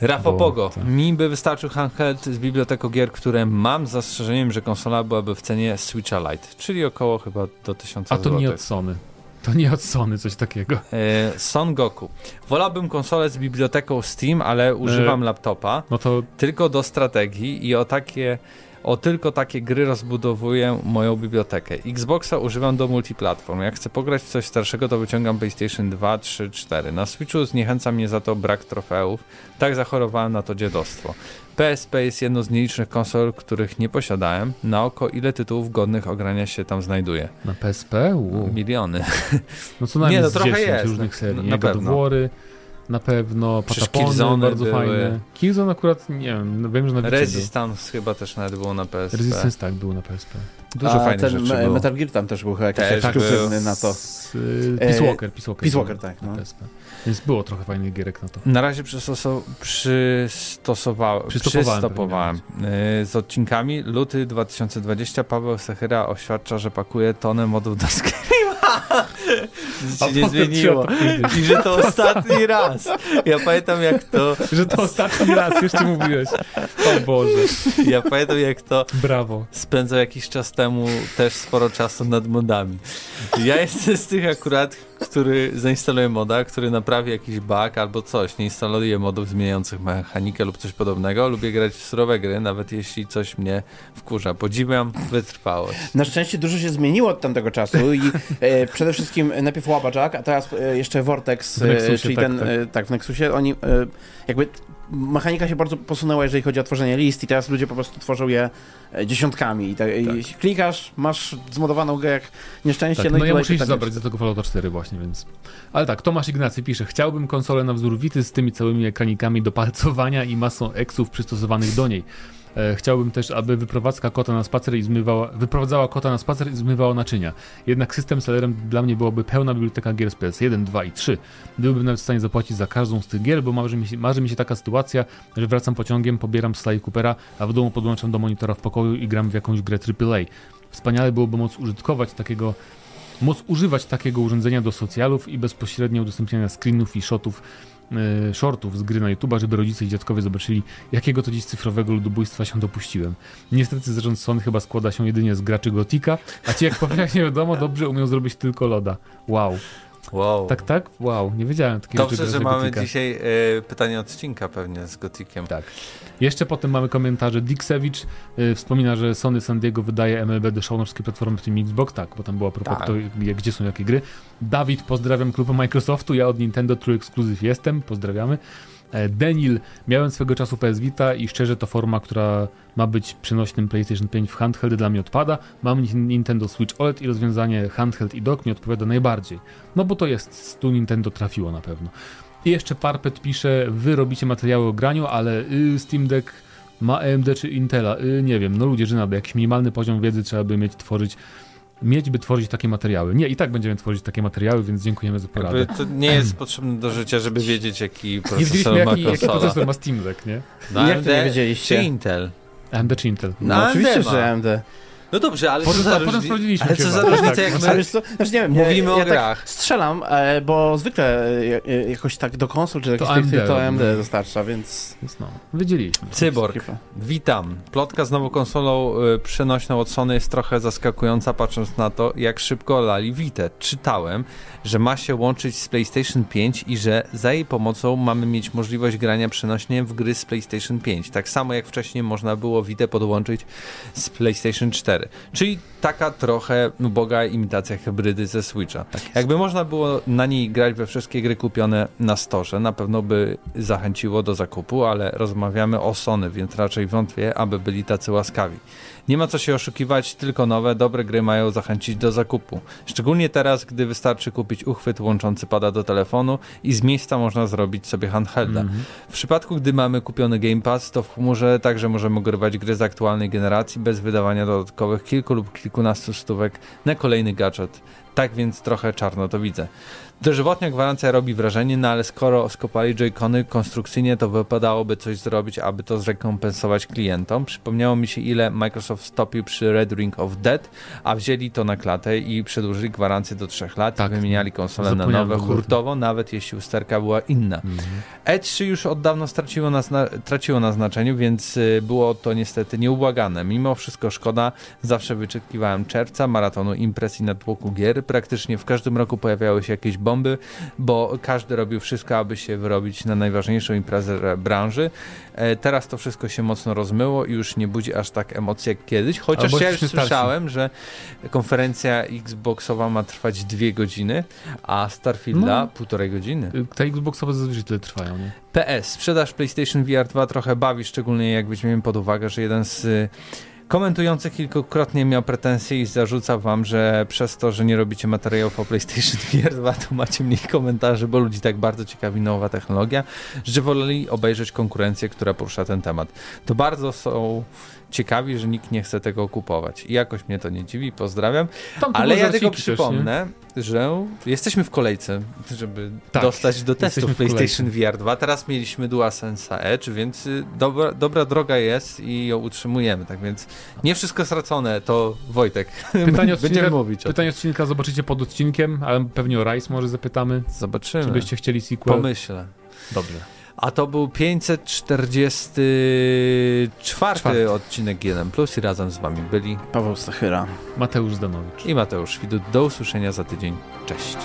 Rafa Pogo. Mi by wystarczył handheld z biblioteką gier, które mam z zastrzeżeniem, że konsola byłaby w cenie Switcha Lite, czyli około chyba do 1000 A to zł. nie od Sony. To nie od Sony coś takiego. E, Son Goku. Wolałbym konsolę z biblioteką Steam, ale używam E, laptopa No to tylko do strategii i o takie o tylko takie gry rozbudowuję moją bibliotekę. Xboxa używam do multiplatform. Jak chcę pograć w coś starszego, to wyciągam PlayStation 2, 3, 4. Na Switchu zniechęca mnie za to brak trofeów. Tak zachorowałem na to dziadostwo. PSP jest jedną z nielicznych konsol, których nie posiadałem. Na oko ile tytułów godnych ogrania się tam znajduje? na PSP? Wow. Miliony. No co najmniej Nie, no trochę 10 jest. różnych serii. Na- na pewno. Na pewno, Patapony Killzone bardzo były. fajne. Killzone akurat, nie wiem, no wiem, że na Resistance chyba też nawet było na PSP. był. Resistance tak, było na PSP. Dużo A fajnych ten rzeczy Me- było. Metal Gear tam też był chyba jakiś Też na to. Y, E, Peace Walker, Peace Walker. Peace Walker, tak, na no. PSP. Więc było trochę fajnych gierek na to. Na razie przystosow- przystosowałem, Przystopowałem przystopowałem yy, z odcinkami. Luty 2020 Paweł Sechyra oświadcza, że pakuje tonę modów do Skyrima. Nic się nie zmieniło. I że to ostatni raz. Ja pamiętam jak to, Że to ostatni raz jeszcze mówiłeś. O Boże, ja pamiętam jak to brawo. spędzał jakiś czas temu też sporo czasu nad modami. Ja jestem z tych akurat, który zainstaluje moda, który naprawi jakiś bug albo coś. Nie instaluje modów zmieniających mechanikę lub coś podobnego. Lubię grać w surowe gry, nawet jeśli coś mnie wkurza. Podziwiam wytrwałość. Na szczęście dużo się zmieniło od tamtego czasu i e, przede wszystkim najpierw Łabaczak, a teraz e, jeszcze Vortex, W Nexusie, e, czyli tak, ten, tak. E, tak, w Nexusie, oni e, jakby mechanika się bardzo posunęła, jeżeli chodzi o tworzenie list i teraz ludzie po prostu tworzą je e, dziesiątkami. I, tak, i klikasz, masz zmodowaną grę jak nieszczęście, Tak, no, no i ja muszę iść pytanie- zabrać do tego Fallouta 4 właśnie, więc... Ale tak, Tomasz Ignacy pisze, chciałbym konsolę na wzór Vity z tymi całymi ekranikami do palcowania i masą eksów przystosowanych do niej. E, chciałbym też, aby wyprowadzka kota na spacer i zmywała, wyprowadzała kota na spacer i zmywała naczynia. Jednak system sellerem dla mnie byłoby pełna biblioteka gier z PS1, 2 i 3. Byłbym nawet w stanie zapłacić za każdą z tych gier, bo marzy mi się, marzy mi się taka sytuacja, że wracam pociągiem, pobieram Sly Coopera, a w domu podłączam do monitora w pokoju i gram w jakąś grę AAA. Wspaniale byłoby móc użytkować takiego móc używać takiego urządzenia do socjalów i bezpośrednio udostępniania screenów i shotów, shortów z gry na YouTube, żeby rodzice i dziadkowie zobaczyli, jakiego to dziś cyfrowego ludobójstwa się dopuściłem. Niestety zarząd Sony chyba składa się jedynie z graczy Gotika, a ci jak powiem nie wiadomo, dobrze umieją zrobić tylko loda. Wow. Wow. Tak, tak? Wow, nie wiedziałem takiego Dobrze, że mamy Gotika. dzisiaj e, pytanie odcinka pewnie z Gotikiem. Tak. Jeszcze potem mamy komentarze. Diksewicz y, wspomina, że Sony San Diego wydaje MLB do szaunorskiej platformy, w tym Xbox. Tak, bo tam była propos, Tak. kto, gdzie są jakie gry. Dawid, pozdrawiam klub Microsoftu. Ja od Nintendo True Exclusive jestem. Pozdrawiamy. E, Denil, miałem swego czasu PS Vita i szczerze to forma, która ma być przenośnym PlayStation 5 w handheld dla mnie odpada. Mam Nin- Nintendo Switch OLED i rozwiązanie handheld i dock mi odpowiada najbardziej. No bo to jest, tu Nintendo trafiło na pewno. I jeszcze Parpet pisze, wy robicie materiały o graniu, ale y, Steam Deck ma AMD czy Intela? Y, nie wiem, no ludzie, żenady, jakiś minimalny poziom wiedzy trzeba by mieć, tworzyć, mieć, by tworzyć takie materiały. Nie, i tak będziemy tworzyć takie materiały, więc dziękujemy za poradę. Jakby to nie jest potrzebne do życia, żeby wiedzieć, jaki Nie procesor wiedzieliśmy, ma jaki, jaki procesor ma Steam Deck, nie? No, Jak to nie AMD wiedzieliście? Czy Intel? AMD czy Intel? No, No, oczywiście, AMD że AMD. No dobrze, ale Potem- co za potem sprawdziliśmy Ale co za Tak, różnica, tak. jak No, my co? Znaczy, nie wiem, mówimy ja o tak grach. strzelam, e, bo zwykle e, e, jakoś tak do konsol czy do To jakichś tych- AMD to AMD dostarcza, więc... No, wiedzieliśmy. Cyborg. Witam. Plotka z nową konsolą y, przenośną od Sony jest trochę zaskakująca, patrząc na to, jak szybko lali Vita. Czytałem, że ma się łączyć z PlayStation 5 i że za jej pomocą mamy mieć możliwość grania przenośnie w gry z PlayStation 5. Tak samo jak wcześniej można było Vita podłączyć z PlayStation 4. Czyli taka trochę uboga imitacja hybrydy ze Switcha. Jakby można było na niej grać we wszystkie gry kupione na storze, na pewno by zachęciło do zakupu, ale rozmawiamy o Sony, więc raczej wątpię, aby byli tacy łaskawi. Nie ma co się oszukiwać, tylko nowe, dobre gry mają zachęcić do zakupu. Szczególnie teraz, gdy wystarczy kupić uchwyt łączący pada do telefonu i z miejsca można zrobić sobie handhelda. Mm -hmm. W przypadku, gdy mamy kupiony Game Pass, to w chmurze także możemy grywać gry z aktualnej generacji bez wydawania dodatkowych kilku lub kilkunastu stówek na kolejny gadżet. Tak więc trochę czarno to widzę. Dożywotnia gwarancja robi wrażenie, no ale skoro skopali Joy-Cony konstrukcyjnie, to wypadałoby coś zrobić, aby to zrekompensować klientom. Przypomniało mi się, ile Microsoft stopił przy Red Ring of Dead, a wzięli to na klatę i przedłużyli gwarancję do 3 lat tak. i wymieniali konsole na nowe hurtowo, nawet jeśli usterka była inna. Mhm. E3 już od dawna straciło na, traciło na znaczeniu, więc y, było to niestety nieubłagane. Mimo wszystko szkoda, zawsze wyczekiwałem czerwca, maratonu impresji na tłoku gier. Praktycznie w każdym roku pojawiały się jakieś bomby, bo każdy robił wszystko, aby się wyrobić na najważniejszą imprezę branży. E, teraz to wszystko się mocno rozmyło i już nie budzi aż tak emocji jak kiedyś, chociaż ja już słyszałem, że konferencja Xboxowa ma trwać dwie godziny, a Starfielda no. półtorej godziny. Te Xboxowe zazwyczaj tyle trwają, nie? PS. Sprzedaż PlayStation VR 2 trochę bawi, szczególnie jak weźmiemy pod uwagę, że jeden z Komentujący kilkukrotnie miał pretensje i zarzuca wam, że przez to, że nie robicie materiałów o PlayStation VR 2, to macie mniej komentarzy, bo ludzi tak bardzo ciekawi nowa technologia, że woleli obejrzeć konkurencję, która porusza ten temat. To bardzo są ciekawi, że nikt nie chce tego kupować. I jakoś mnie to nie dziwi, pozdrawiam. Ale ja tylko przypomnę, też, że jesteśmy w kolejce, żeby tak, dostać do testów PlayStation VR 2. Teraz mieliśmy DualSense Edge, więc y, dobra, dobra droga jest i ją utrzymujemy. Tak więc nie wszystko stracone, to Wojtek. Pytanie odcinka, mówić. Pytanie odcinka zobaczycie pod odcinkiem, ale pewnie o Rise może zapytamy. Zobaczymy. Czy byście chcieli sequel? Pomyślę. Dobrze. A to był 544 Czwarty. odcinek 1 Plus i razem z wami byli Paweł Stachyra, Mateusz Zdanowicz i Mateusz Widut. Do usłyszenia za tydzień. Cześć.